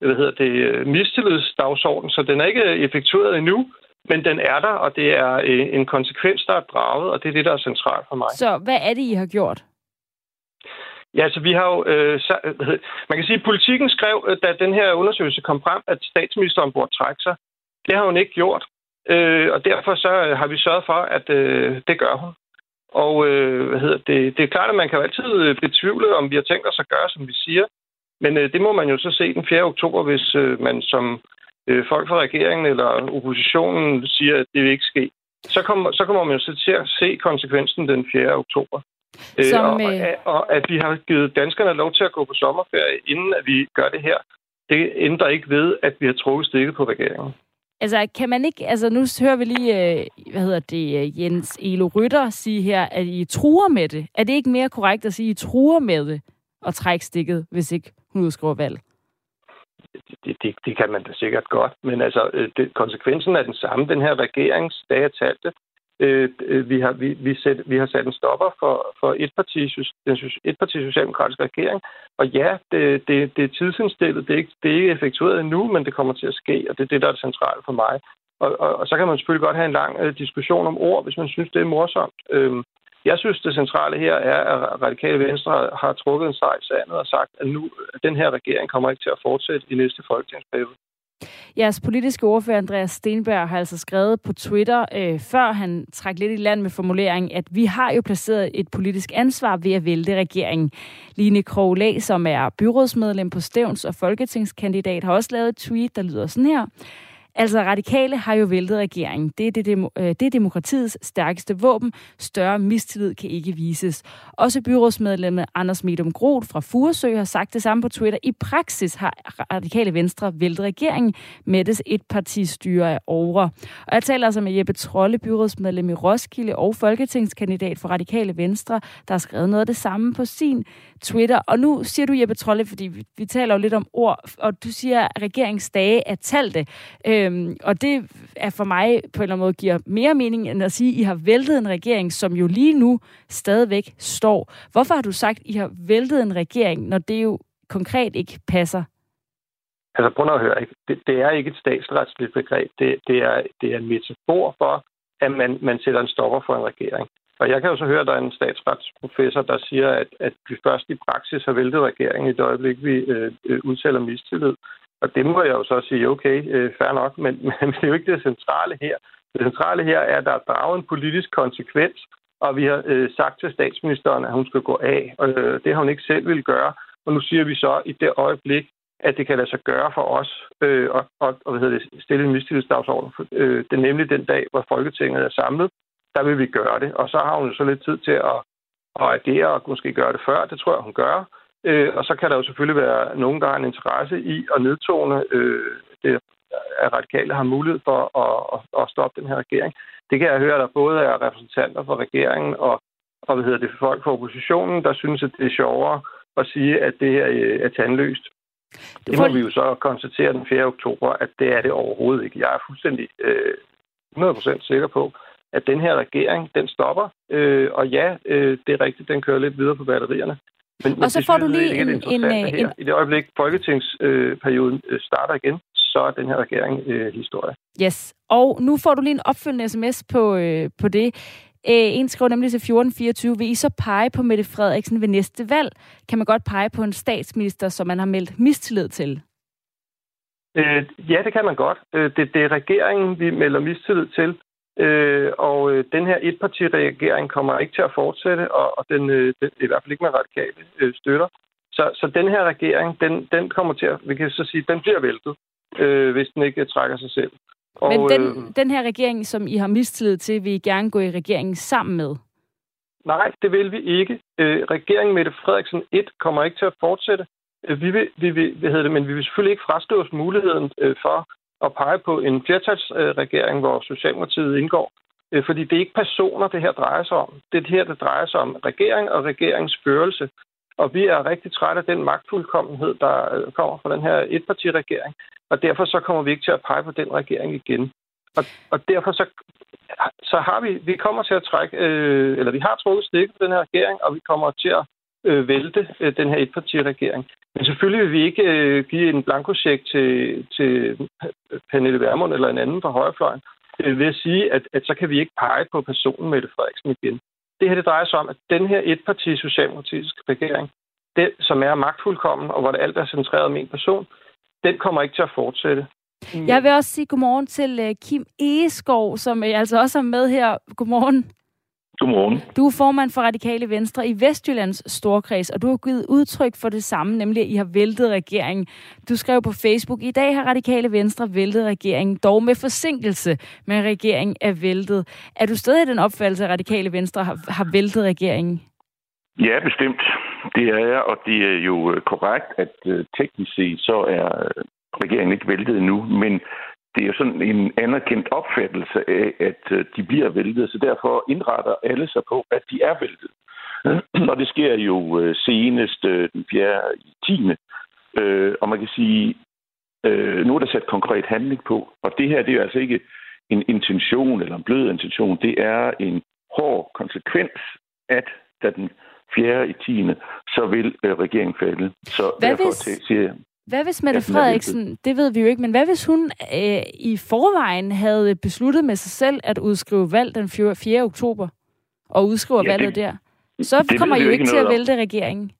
hvad hedder det, øh, mistillidsdagsorden, så den er ikke effektueret endnu, men den er der, og det er øh, en konsekvens, der er draget, og det er det, der er centralt for mig. Så hvad er det, I har gjort? Ja, så vi har jo... Øh, man kan sige, at politikken skrev, øh, da den her undersøgelse kom frem, at statsministeren burde trække sig. Det har hun ikke gjort. Øh, og derfor så øh, har vi sørget for, at øh, det gør hun. Og øh, hvad hedder det, det er klart, at man kan jo altid øh, betvivle, om vi har tænkt os at gøre, som vi siger. Men øh, det må man jo så se den 4. oktober, hvis øh, man som øh, folk fra regeringen eller oppositionen siger, at det vil ikke ske. Så kommer, så kommer man jo så til at se konsekvensen den 4. oktober. Øh, Som, og, og, øh, og at vi har givet danskerne lov til at gå på sommerferie, inden at vi gør det her, det ændrer ikke ved, at vi har trukket stikket på regeringen. Altså, kan man ikke... Altså, nu hører vi lige, øh, hvad hedder det, Jens Elo Rytter sige her, at I truer med det. Er det ikke mere korrekt at sige, at I truer med det og trække stikket, hvis ikke hun udskriver valg? Det, det, det kan man da sikkert godt, men altså, det, konsekvensen er den samme. Den her regerings dage talte, Øh, øh, vi, har, vi, vi, sæt, vi har sat en stopper for, for et parti, den et parti socialdemokratiske regering. Og ja, det, det, det er tidsindstillet. Det er, ikke, det er ikke effektueret endnu, men det kommer til at ske, og det er det, der er det centrale for mig. Og, og, og så kan man selvfølgelig godt have en lang øh, diskussion om ord, hvis man synes, det er morsomt. Øh, jeg synes, det centrale her er, at Radikale Venstre har trukket en sejl sandet og sagt, at nu at den her regering kommer ikke til at fortsætte i næste folketingsperiode. Jeres politiske ordfører, Andreas Stenberg, har altså skrevet på Twitter, øh, før han trak lidt i land med formuleringen, at vi har jo placeret et politisk ansvar ved at vælte regeringen. Line Kroglæ, som er byrådsmedlem på Stævns og folketingskandidat, har også lavet et tweet, der lyder sådan her. Altså, radikale har jo væltet regeringen. Det er, det, øh, det er demokratiets stærkeste våben. Større mistillid kan ikke vises. Også byrådsmedlemmet Anders Medum Groth fra Furesø har sagt det samme på Twitter. I praksis har radikale venstre væltet regeringen. Mettes et partistyre er over. Og jeg taler altså med Jeppe Trolle, byrådsmedlem i Roskilde og folketingskandidat for radikale venstre, der har skrevet noget af det samme på sin Twitter. Og nu siger du, Jeppe Trolle, fordi vi, vi taler jo lidt om ord, og du siger, at regeringsdage er talte. Øhm, og det er for mig på en eller anden måde giver mere mening, end at sige, at I har væltet en regering, som jo lige nu stadigvæk står. Hvorfor har du sagt, at I har væltet en regering, når det jo konkret ikke passer? Altså prøv at høre, det, det er ikke et statsretsligt begreb. Det, det, er, det er en metafor for, at man, man sætter en stopper for en regering. Og jeg kan jo så høre, at der er en statsretsprofessor, der siger, at, at vi først i praksis har væltet regeringen i det øjeblik, vi øh, øh, udtaler mistillid. Og det må jeg jo så sige, okay, øh, fair nok, men, [LAUGHS] men det er jo ikke det centrale her. Det centrale her er, at der er draget en politisk konsekvens, og vi har øh, sagt til statsministeren, at hun skal gå af. Og øh, det har hun ikke selv vil gøre. Og nu siger vi så i det øjeblik, at det kan lade sig gøre for os øh, og, og, og hvad hedder det, stille en mistillidsdagsorden. Øh, det er nemlig den dag, hvor Folketinget er samlet. Der vil vi gøre det. Og så har hun så lidt tid til at, at agere og måske gøre det før. Det tror jeg, hun gør. Øh, og så kan der jo selvfølgelig være nogen, der har en interesse i at nedtone øh, det, at radikale har mulighed for at, at, at stoppe den her regering. Det kan jeg høre, at der både er repræsentanter for regeringen og, og hvad hedder det, folk fra oppositionen, der synes, at det er sjovere at sige, at det her øh, er tandløst. Det må vi jo så konstatere den 4. oktober, at det er det overhovedet ikke. Jeg er fuldstændig øh, 100% sikker på, at den her regering, den stopper. Øh, og ja, øh, det er rigtigt, den kører lidt videre på batterierne. Men, og så får du lige en, en, en, en... I det øjeblik, folketingsperioden øh, starter igen, så er den her regering øh, historie. Yes, og nu får du lige en opfølgende sms på, øh, på det. Øh, en skriver nemlig til 1424, vil I så pege på Mette Frederiksen ved næste valg? Kan man godt pege på en statsminister, som man har meldt mistillid til? Øh, ja, det kan man godt. Øh, det, det er regeringen, vi melder mistillid til. Øh, og øh, den her etpartiregering kommer ikke til at fortsætte, og, og den, øh, den i hvert fald ikke med radikale øh, støtter. Så, så den her regering, den, den kommer til at, vi kan så sige, den bliver væltet, øh, hvis den ikke trækker sig selv. Og, Men den, øh, den her regering, som I har mistillid til, vil I gerne gå i regeringen sammen med? Nej, det vil vi ikke. Øh, regeringen Mette Frederiksen 1 kommer ikke til at fortsætte. Øh, vi vil, vi vil, hvad hedder det, men vi vil selvfølgelig ikke frastå os muligheden øh, for at pege på en flertalsregering, hvor Socialdemokratiet indgår. Øh, fordi det er ikke personer, det her drejer sig om. Det er det her, det drejer sig om regering og regeringsførelse. Og vi er rigtig trætte af den magtfuldkommenhed, der øh, kommer fra den her etpartiregering. Og derfor så kommer vi ikke til at pege på den regering igen. Og, og derfor så, så har vi, vi kommer til at trække, øh, eller vi har trukket stik på den her regering, og vi kommer til at øh, vælte øh, den her etpartiregering. Men selvfølgelig vil vi ikke øh, give en blankosjek til, til Pernille Vermund eller en anden fra højrefløjen øh, ved at sige, at, at så kan vi ikke pege på personen Mette Frederiksen igen. Det her det drejer sig om, at den her etparti socialdemokratiske regering, den, som er magtfuldkommen, og hvor det alt er centreret om en person, den kommer ikke til at fortsætte. Jeg vil også sige godmorgen til øh, Kim Egeskov, som øh, altså også er med her. Godmorgen. Godmorgen. Du er formand for Radikale Venstre i Vestjyllands Storkreds, og du har givet udtryk for det samme, nemlig at I har væltet regeringen. Du skrev på Facebook, i dag har Radikale Venstre væltet regeringen, dog med forsinkelse, men regeringen er væltet. Er du stadig i den opfattelse, at Radikale Venstre har, har væltet regeringen? Ja, bestemt. Det er jeg, og det er jo øh, korrekt, at uh, teknisk set så er øh, regeringen ikke væltet endnu, men det er jo sådan en anerkendt opfattelse af, at øh, de bliver væltet, så derfor indretter alle sig på, at de er væltet. [CLEARS THROAT] Og det sker jo øh, senest øh, den 4. i 10. Og man kan sige, nu er der sat konkret handling på, og det her det er jo altså ikke en intention eller en blød intention, det er en hård konsekvens, at da den 4. i 10. så vil regeringen falde. Så Hvad derfor hvis... siger jeg, hvad hvis Mette Frederiksen, det ved vi jo ikke, men hvad hvis hun øh, i forvejen havde besluttet med sig selv at udskrive valg den 4. oktober, og udskriver ja, valget der? Så det kommer I jo ikke til at vælte regeringen.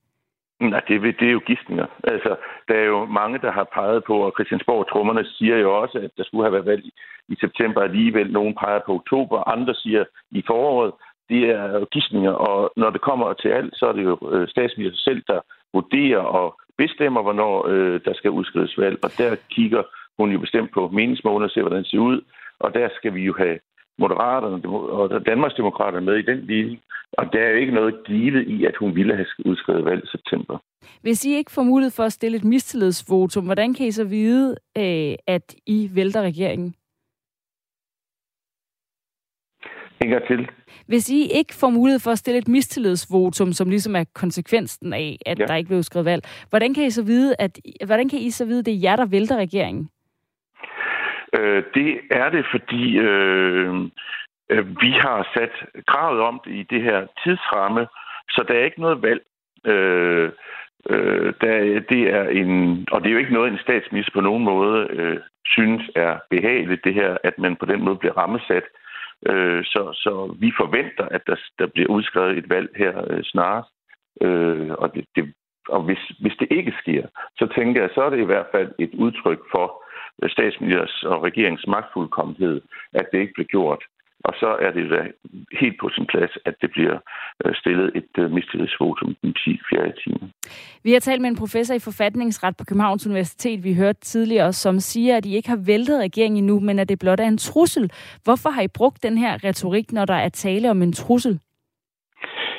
Nej, det, det er jo gidsninger. Altså, der er jo mange, der har peget på, og Christiansborg Trummerne siger jo også, at der skulle have været valg i september alligevel. Nogen peger på oktober, andre siger i foråret. Det er jo gidsninger, og når det kommer til alt, så er det jo øh, statsminister selv, der vurderer og bestemmer, hvornår øh, der skal udskrives valg. Og der kigger hun jo bestemt på meningsmålene og ser, hvordan det ser ud. Og der skal vi jo have Moderaterne og Danmarksdemokraterne med i den linje. Og der er jo ikke noget givet i, at hun ville have udskrevet valg i september. Hvis I ikke får mulighed for at stille et mistillidsvotum, hvordan kan I så vide, øh, at I vælter regeringen? Gang til. Hvis I ikke får mulighed for at stille et mistillidsvotum, som ligesom er konsekvensen af, at ja. der ikke blev skrevet valg, hvordan kan I så vide, at, hvordan kan I så vide, at det er jer, der vælter regeringen? Øh, det er det, fordi øh, øh, vi har sat kravet om det i det her tidsramme, så der er ikke noget valg. Øh, øh, der, det er en, og det er jo ikke noget, en statsminister på nogen måde øh, synes er behageligt, det her, at man på den måde bliver rammesat Øh, så, så vi forventer, at der, der bliver udskrevet et valg her øh, snart. Øh, og det, det, og hvis, hvis det ikke sker, så tænker jeg, så er det i hvert fald et udtryk for øh, statsministers og regeringens magtfuldkommenhed, at det ikke bliver gjort. Og så er det da helt på sin plads, at det bliver øh, stillet et øh, mistillidsvotum den 4. time. Vi har talt med en professor i forfatningsret på Københavns Universitet, vi hørte tidligere, som siger, at I ikke har væltet regeringen endnu, men at det blot er en trussel. Hvorfor har I brugt den her retorik, når der er tale om en trussel?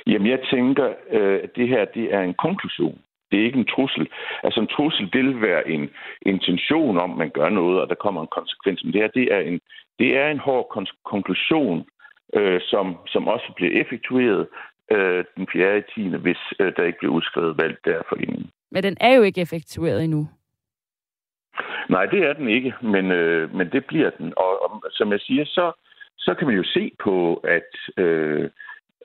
Jamen, jeg tænker, øh, at det her det er en konklusion. Det er ikke en trussel. Altså en trussel, det vil være en intention om, at man gør noget, og der kommer en konsekvens. Men det her, det er en, det er en hård konklusion, øh, som, som også bliver effektueret øh, den 4. 10. hvis øh, der ikke bliver udskrevet valg derfor inden. Men den er jo ikke effektueret endnu. Nej, det er den ikke, men, øh, men det bliver den. Og, og som jeg siger, så, så kan man jo se på, at øh,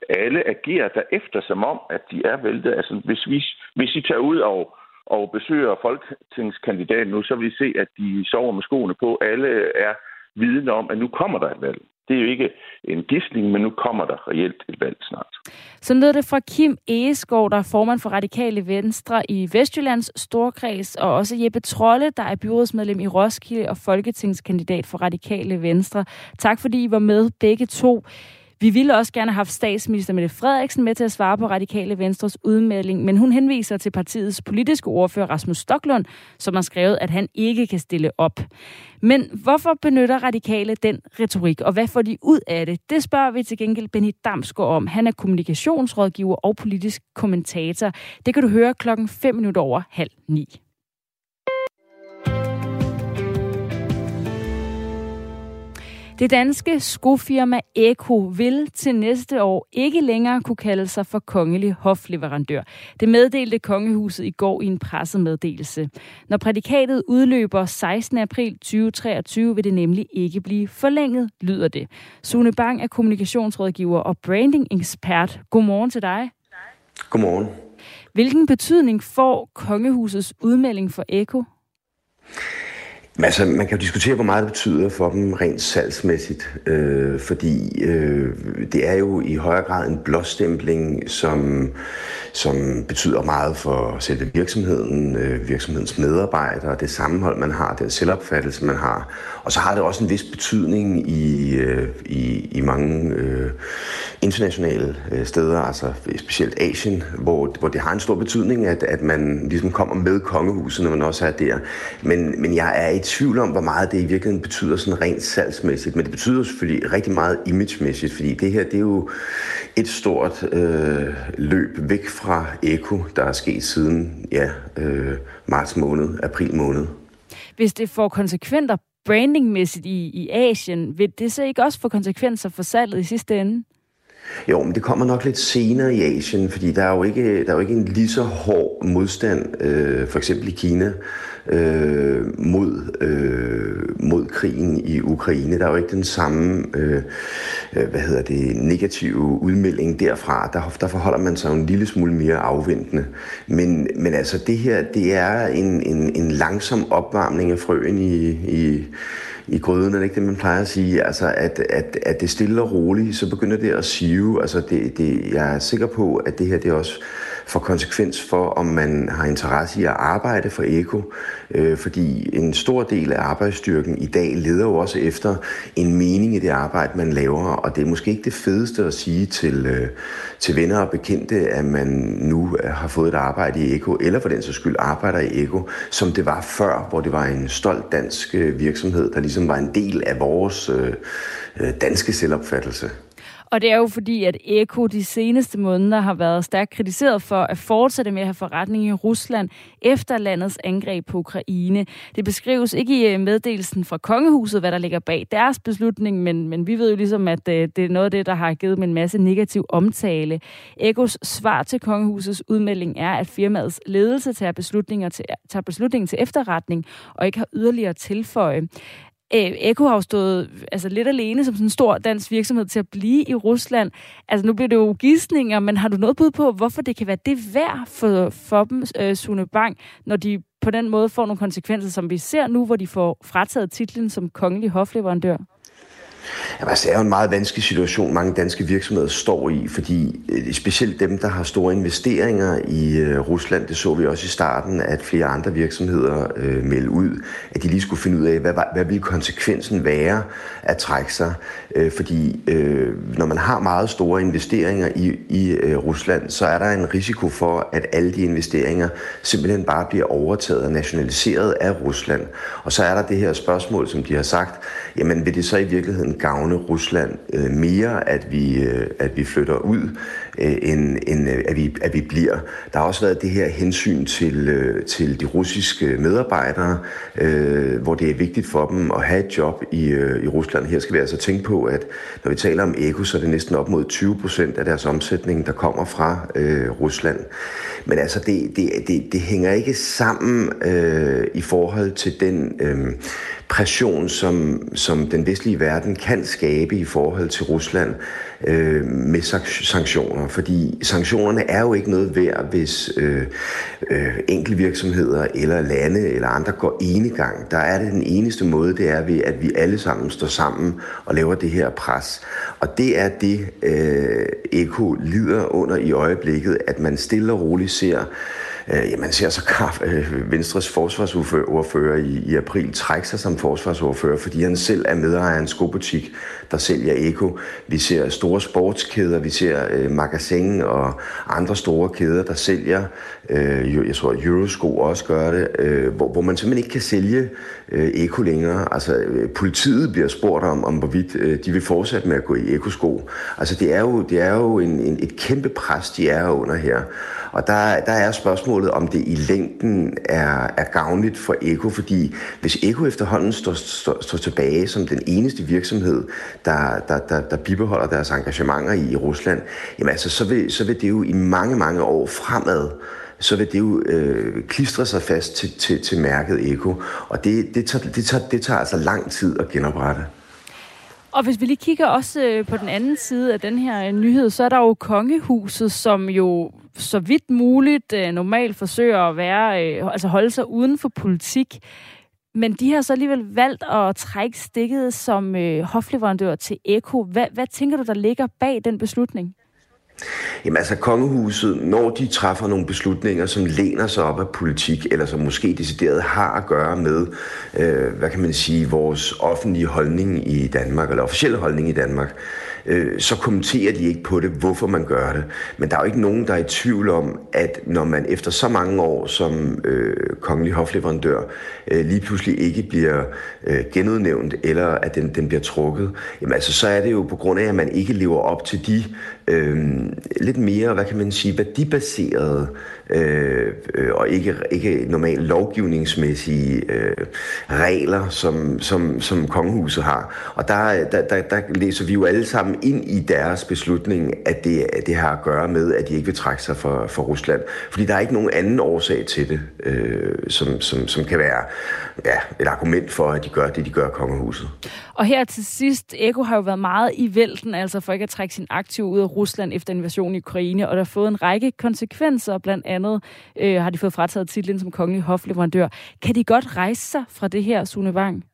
alle agerer derefter, som om, at de er væltet. Altså, hvis, vi, hvis I tager ud og, og besøger folketingskandidaten nu, så vil I se, at de sover med skoene på. Alle er vidne om, at nu kommer der et valg. Det er jo ikke en gidsning, men nu kommer der reelt et valg snart. Så lød det fra Kim Egeskov, der er formand for Radikale Venstre i Vestjyllands Storkreds, og også Jeppe Trolle, der er byrådsmedlem i Roskilde og folketingskandidat for Radikale Venstre. Tak fordi I var med begge to. Vi ville også gerne have haft statsminister Mette Frederiksen med til at svare på Radikale Venstres udmelding, men hun henviser til partiets politiske ordfører Rasmus Stoklund, som har skrevet, at han ikke kan stille op. Men hvorfor benytter Radikale den retorik, og hvad får de ud af det? Det spørger vi til gengæld Benny Damsgaard om. Han er kommunikationsrådgiver og politisk kommentator. Det kan du høre klokken 5 minutter over halv ni. Det danske skofirma Eko vil til næste år ikke længere kunne kalde sig for kongelig hofleverandør. Det meddelte kongehuset i går i en pressemeddelelse. Når prædikatet udløber 16. april 2023, vil det nemlig ikke blive forlænget, lyder det. Sune Bang er kommunikationsrådgiver og branding ekspert. Godmorgen til dig. Godmorgen. Hvilken betydning får kongehusets udmelding for Eko? Men altså, man kan jo diskutere, hvor meget det betyder for dem rent salgsmæssigt, øh, fordi øh, det er jo i højere grad en blåstempling, som, som betyder meget for selve virksomheden, øh, virksomhedens medarbejdere, det sammenhold, man har, den selvopfattelse, man har. Og så har det også en vis betydning i, øh, i, i mange øh, internationale øh, steder, altså specielt Asien, hvor, hvor det har en stor betydning, at, at man ligesom kommer med kongehuset, når man også er der. Men, men jeg er i tvivl om, hvor meget det i virkeligheden betyder sådan rent salgsmæssigt, men det betyder selvfølgelig rigtig meget imagemæssigt, fordi det her, det er jo et stort øh, løb væk fra Eko, der er sket siden ja, øh, marts måned, april måned. Hvis det får konsekvenser brandingmæssigt i, i Asien, vil det så ikke også få konsekvenser for salget i sidste ende? Jo, men det kommer nok lidt senere i Asien, fordi der er jo ikke, der er jo ikke en lige så hård modstand, øh, for eksempel i Kina, øh, mod, øh, mod krigen i Ukraine. Der er jo ikke den samme øh, øh hvad hedder det, negative udmelding derfra. Der, der forholder man sig en lille smule mere afventende. Men, men altså det her, det er en, en, en langsom opvarmning af frøen i, i i gryden, er det ikke det, man plejer at sige? Altså, at, at, at det stille og roligt, så begynder det at sive. Altså, det, det, jeg er sikker på, at det her, det også får konsekvens for, om man har interesse i at arbejde for Eko. Øh, fordi en stor del af arbejdsstyrken i dag leder jo også efter en mening i det arbejde, man laver. Og det er måske ikke det fedeste at sige til, øh, til venner og bekendte, at man nu har fået et arbejde i Eko, eller for den så skyld arbejder i Eko, som det var før, hvor det var en stolt dansk øh, virksomhed, der ligesom var en del af vores øh, øh danske selvopfattelse. Og det er jo fordi, at Eko de seneste måneder har været stærkt kritiseret for at fortsætte med at have forretning i Rusland efter landets angreb på Ukraine. Det beskrives ikke i øh, meddelelsen fra kongehuset, hvad der ligger bag deres beslutning, men, men vi ved jo ligesom, at det, det er noget af det, der har givet dem en masse negativ omtale. Ekos svar til kongehusets udmelding er, at firmaets ledelse tager, beslutninger til, tager beslutningen til efterretning og ikke har yderligere tilføje. Øh, Eko har jo stået altså, lidt alene som sådan en stor dansk virksomhed til at blive i Rusland. Altså nu bliver det jo gidsninger, men har du noget bud på, hvorfor det kan være det værd for, for dem, øh, Sune Bang, når de på den måde får nogle konsekvenser, som vi ser nu, hvor de får frataget titlen som kongelig hofleverandør? Jamen, altså, det er jo en meget vanskelig situation, mange danske virksomheder står i, fordi øh, specielt dem, der har store investeringer i øh, Rusland, det så vi også i starten, at flere andre virksomheder øh, meldte ud, at de lige skulle finde ud af, hvad, hvad vil konsekvensen være at trække sig. Øh, fordi øh, når man har meget store investeringer i, i øh, Rusland, så er der en risiko for, at alle de investeringer simpelthen bare bliver overtaget og nationaliseret af Rusland. Og så er der det her spørgsmål, som de har sagt, jamen vil det så i virkeligheden gavne Rusland øh, mere, at vi, øh, at vi flytter ud, øh, end, end øh, at, vi, at vi bliver. Der har også været det her hensyn til, øh, til de russiske medarbejdere, øh, hvor det er vigtigt for dem at have et job i, øh, i Rusland. Her skal vi altså tænke på, at når vi taler om Eko, så er det næsten op mod 20 procent af deres omsætning, der kommer fra øh, Rusland. Men altså, det, det, det, det hænger ikke sammen øh, i forhold til den øh, pression, som, som den vestlige verden kan skabe i forhold til Rusland øh, med sanktioner. Fordi sanktionerne er jo ikke noget værd, hvis øh, øh, enkeltvirksomheder eller lande eller andre går enegang. Der er det den eneste måde, det er ved, at vi alle sammen står sammen og laver det her pres. Og det er det, øh, Eko lider under i øjeblikket, at man stille og roligt ser Øh, man ser så kraft, øh, Venstres forsvarsordfører i, i april trække sig som forsvarsordfører, fordi han selv er medejer af en skobutik, der sælger Eko. Vi ser store sportskæder, vi ser øh, Magasin og andre store kæder, der sælger, øh, jeg tror Eurosko også gør det, øh, hvor, hvor man simpelthen ikke kan sælge øh, Eko længere. Altså øh, politiet bliver spurgt om, om hvorvidt øh, de vil fortsætte med at gå i Eko-sko. Altså det er jo, det er jo en, en, et kæmpe pres, de er under her. Og der, der er spørgsmål spørgsmålet, om det i længden er, er gavnligt for Eko, fordi hvis Eko efterhånden står, står, står tilbage som den eneste virksomhed, der, der, der, der bibeholder deres engagementer i, i Rusland, jamen altså, så vil, så vil det jo i mange, mange år fremad så vil det jo øh, klistre sig fast til, til, til mærket Eko. Og det, det, tager, det, tager, det tager altså lang tid at genoprette. Og hvis vi lige kigger også øh, på den anden side af den her øh, nyhed, så er der jo kongehuset, som jo så vidt muligt øh, normalt forsøger at være, altså holde sig uden for politik. Men de har så alligevel valgt at trække stikket som øh, hofleverandør til Eko. Hvad, hvad tænker du, der ligger bag den beslutning? Jamen altså kongehuset, når de træffer nogle beslutninger, som læner sig op af politik, eller som måske decideret har at gøre med, øh, hvad kan man sige, vores offentlige holdning i Danmark, eller officielle holdning i Danmark, øh, så kommenterer de ikke på det, hvorfor man gør det. Men der er jo ikke nogen, der er i tvivl om, at når man efter så mange år som øh, kongelig hofleverandør øh, lige pludselig ikke bliver øh, genudnævnt, eller at den, den bliver trukket, jamen altså, så er det jo på grund af, at man ikke lever op til de øh, lidt mere, hvad kan man sige, værdibaserede øh, øh, og ikke, ikke normalt lovgivningsmæssige øh, regler, som, som, som kongehuset har. Og der, der, der, der læser vi jo alle sammen ind i deres beslutning, at det, at det har at gøre med, at de ikke vil trække sig for, for Rusland. Fordi der er ikke nogen anden årsag til det, øh, som, som, som kan være ja, et argument for, at de gør det, de gør kongehuset. Og her til sidst, Eko har jo været meget i vælten, altså for ikke at trække sin aktiv ud af Rusland efter invasionen i Ukraine, og der har fået en række konsekvenser, blandt andet øh, har de fået frataget titlen som kongelig hofleverandør. Kan de godt rejse sig fra det her, Sune Wang?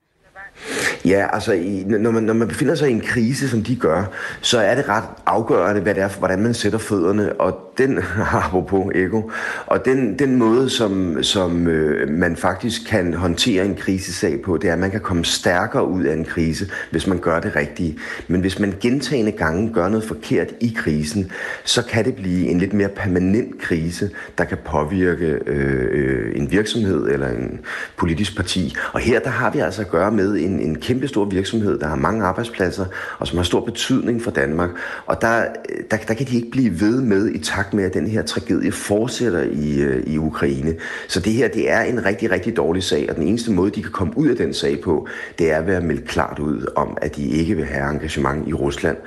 Ja, altså i, når, man, når man befinder sig i en krise, som de gør, så er det ret afgørende, hvad det er, hvordan man sætter fødderne, og den [LAUGHS] apropos ego, og den, den måde, som, som øh, man faktisk kan håndtere en krisesag på, det er, at man kan komme stærkere ud af en krise, hvis man gør det rigtige. Men hvis man gentagende gange gør noget forkert i krisen, så kan det blive en lidt mere permanent krise, der kan påvirke øh, øh en virksomhed eller en politisk parti. Og her der har vi altså at gøre med en, en kæmpe stor virksomhed, der har mange arbejdspladser, og som har stor betydning for Danmark. Og der, der, der kan de ikke blive ved med i takt med, at den her tragedie fortsætter i, øh, i Ukraine. Så det her, det er en rigtig, rigtig dårlig sag, og den eneste måde, de kan komme ud af den sag på, det er ved at melde klart ud om, at de ikke vil have engagement i Rusland.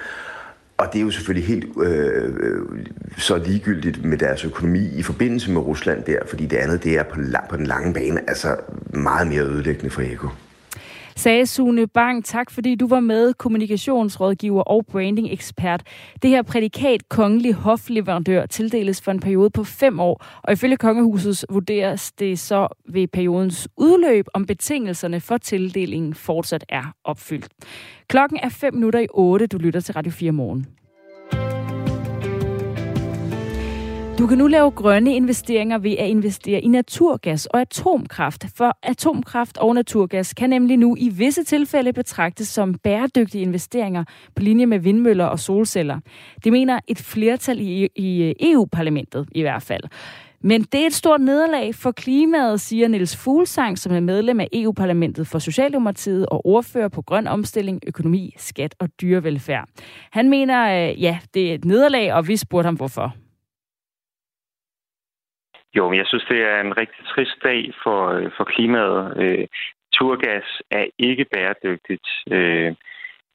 Og det er jo selvfølgelig helt øh, øh så ligegyldigt med deres økonomi i forbindelse med Rusland der, fordi det andet, det er på, på den lange bane altså meget mere ødelæggende for Eko sagde Sune Bang. Tak fordi du var med, kommunikationsrådgiver og branding-ekspert. Det her prædikat kongelig hofleverandør tildeles for en periode på fem år, og ifølge kongehuset vurderes det så ved periodens udløb, om betingelserne for tildelingen fortsat er opfyldt. Klokken er 5 minutter i 8. Du lytter til Radio 4 morgen. Du kan nu lave grønne investeringer ved at investere i naturgas og atomkraft, for atomkraft og naturgas kan nemlig nu i visse tilfælde betragtes som bæredygtige investeringer på linje med vindmøller og solceller. Det mener et flertal i, i EU-parlamentet i hvert fald. Men det er et stort nederlag for klimaet, siger Niels Fuglsang, som er medlem af EU-parlamentet for Socialdemokratiet og ordfører på grøn omstilling, økonomi, skat og dyrevelfærd. Han mener, øh, ja, det er et nederlag, og vi spurgte ham hvorfor. Jo, men jeg synes, det er en rigtig trist dag for, øh, for klimaet. Øh, turgas er ikke bæredygtigt. Øh,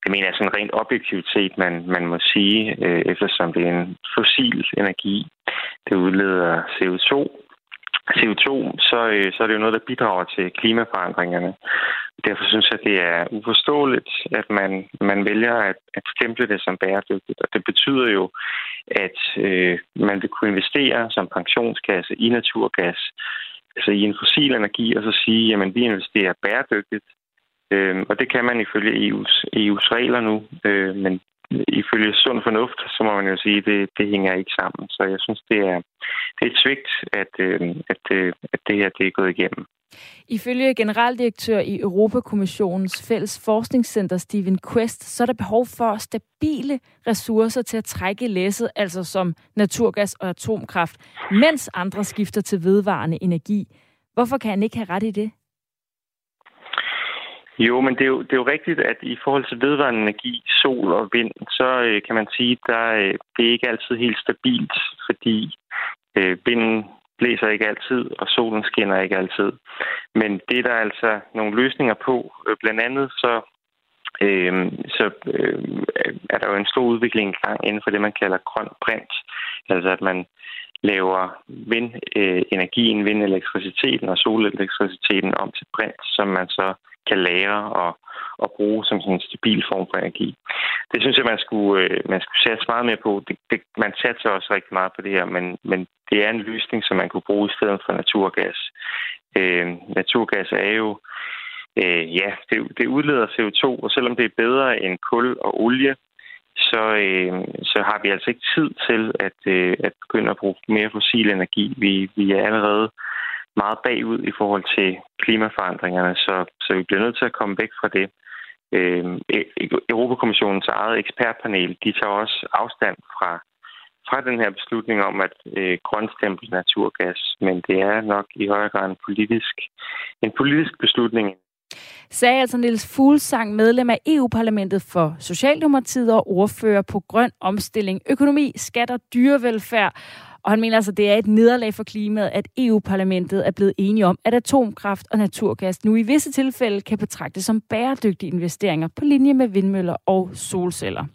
det mener jeg sådan rent objektivitet, man, man må sige, øh, eftersom det er en fossil energi. Det udleder CO2, CO2, så, øh, så er det jo noget, der bidrager til klimaforandringerne. Derfor synes jeg, det er uforståeligt, at man, man vælger at, at stemple det som bæredygtigt. Og det betyder jo, at øh, man vil kunne investere som pensionskasse i naturgas, altså i en fossil energi, og så sige, jamen vi investerer bæredygtigt. Øh, og det kan man ifølge EU's, EU's regler nu, øh, men ifølge sund fornuft, så må man jo sige, at det, det hænger ikke sammen. Så jeg synes, det er, det er et svigt, at, øh, at, øh, at det her det er gået igennem. Ifølge generaldirektør i Europakommissionens fælles forskningscenter, Steven Quest, så er der behov for stabile ressourcer til at trække læsset, altså som naturgas og atomkraft, mens andre skifter til vedvarende energi. Hvorfor kan han ikke have ret i det? Jo, men det er jo, det er jo rigtigt, at i forhold til vedvarende energi, sol og vind, så øh, kan man sige, at øh, det er ikke altid helt stabilt, fordi øh, vinden blæser ikke altid, og solen skinner ikke altid. Men det er der altså nogle løsninger på. Øh, blandt andet så, øh, så øh, er der jo en stor udvikling i gang inden for det, man kalder grøn brint. Altså at man laver vindenergien, øh, vindelektriciteten og solelektriciteten om til brint, som man så kan lære og, og bruge som sådan en stabil form for energi. Det synes jeg, man skulle, øh, man skulle satse meget mere på. Det, det, man satser også rigtig meget på det her, men, men det er en løsning, som man kunne bruge i stedet for naturgas. Øh, naturgas er jo, øh, ja, det, det udleder CO2, og selvom det er bedre end kul og olie, så, øh, så har vi altså ikke tid til at, øh, at begynde at bruge mere fossil energi. Vi, vi er allerede meget bagud i forhold til klimaforandringerne, så, så vi bliver nødt til at komme væk fra det. Øh, Europakommissionens eget ekspertpanel, de tager også afstand fra, fra den her beslutning om at øh, grønstemple naturgas, men det er nok i højere grad en politisk, en politisk beslutning sagde altså Niels Fuglsang, medlem af EU-parlamentet for Socialdemokratiet og ordfører på grøn omstilling, økonomi, skat og dyrevelfærd. Og han mener altså, det er et nederlag for klimaet, at EU-parlamentet er blevet enige om, at atomkraft og naturgas nu i visse tilfælde kan betragtes som bæredygtige investeringer på linje med vindmøller og solceller.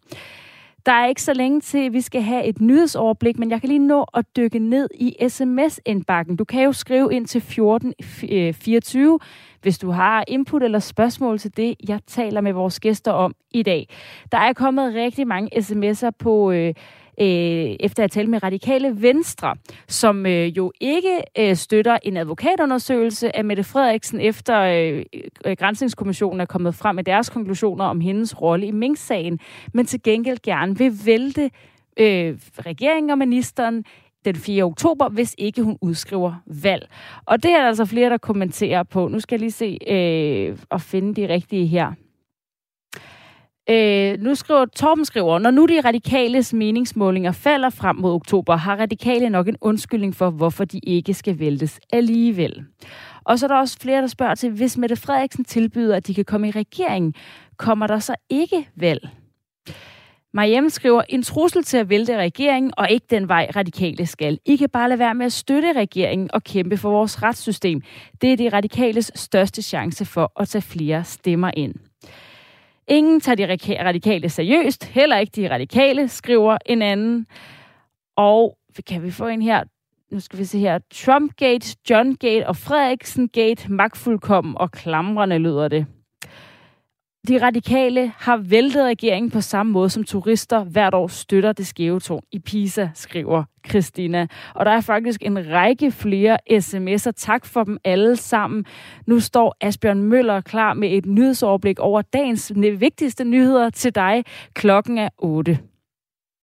Der er ikke så længe til, at vi skal have et nyhedsoverblik, men jeg kan lige nå at dykke ned i sms-indbakken. Du kan jo skrive ind til 1424, hvis du har input eller spørgsmål til det, jeg taler med vores gæster om i dag. Der er kommet rigtig mange sms'er på... Øh, øh, efter at tale med radikale venstre, som øh, jo ikke øh, støtter en advokatundersøgelse af Mette Frederiksen, efter øh, øh, Grænsningskommissionen er kommet frem med deres konklusioner om hendes rolle i Mink-sagen, men til gengæld gerne vil vælte øh, regeringen og ministeren den 4. oktober, hvis ikke hun udskriver valg. Og det er der altså flere, der kommenterer på. Nu skal jeg lige se øh, og finde de rigtige her. Øh, nu skriver Torben skriver, når nu de radikales meningsmålinger falder frem mod oktober, har radikale nok en undskyldning for, hvorfor de ikke skal væltes alligevel. Og så er der også flere, der spørger til, hvis Mette Frederiksen tilbyder, at de kan komme i regering, kommer der så ikke valg? Mariem skriver, en trussel til at vælte regeringen, og ikke den vej radikale skal. I kan bare lade være med at støtte regeringen og kæmpe for vores retssystem. Det er de radikales største chance for at tage flere stemmer ind. Ingen tager de radikale seriøst, heller ikke de radikale, skriver en anden. Og kan vi få en her? Nu skal vi se her. Trumpgate, Johngate og Frederiksen-gate, magtfuldkommen og klamrende lyder det. De radikale har væltet regeringen på samme måde, som turister hvert år støtter det skæve tårn i Pisa, skriver Christina. Og der er faktisk en række flere sms'er. Tak for dem alle sammen. Nu står Asbjørn Møller klar med et nyhedsoverblik over dagens vigtigste nyheder til dig. Klokken er 8.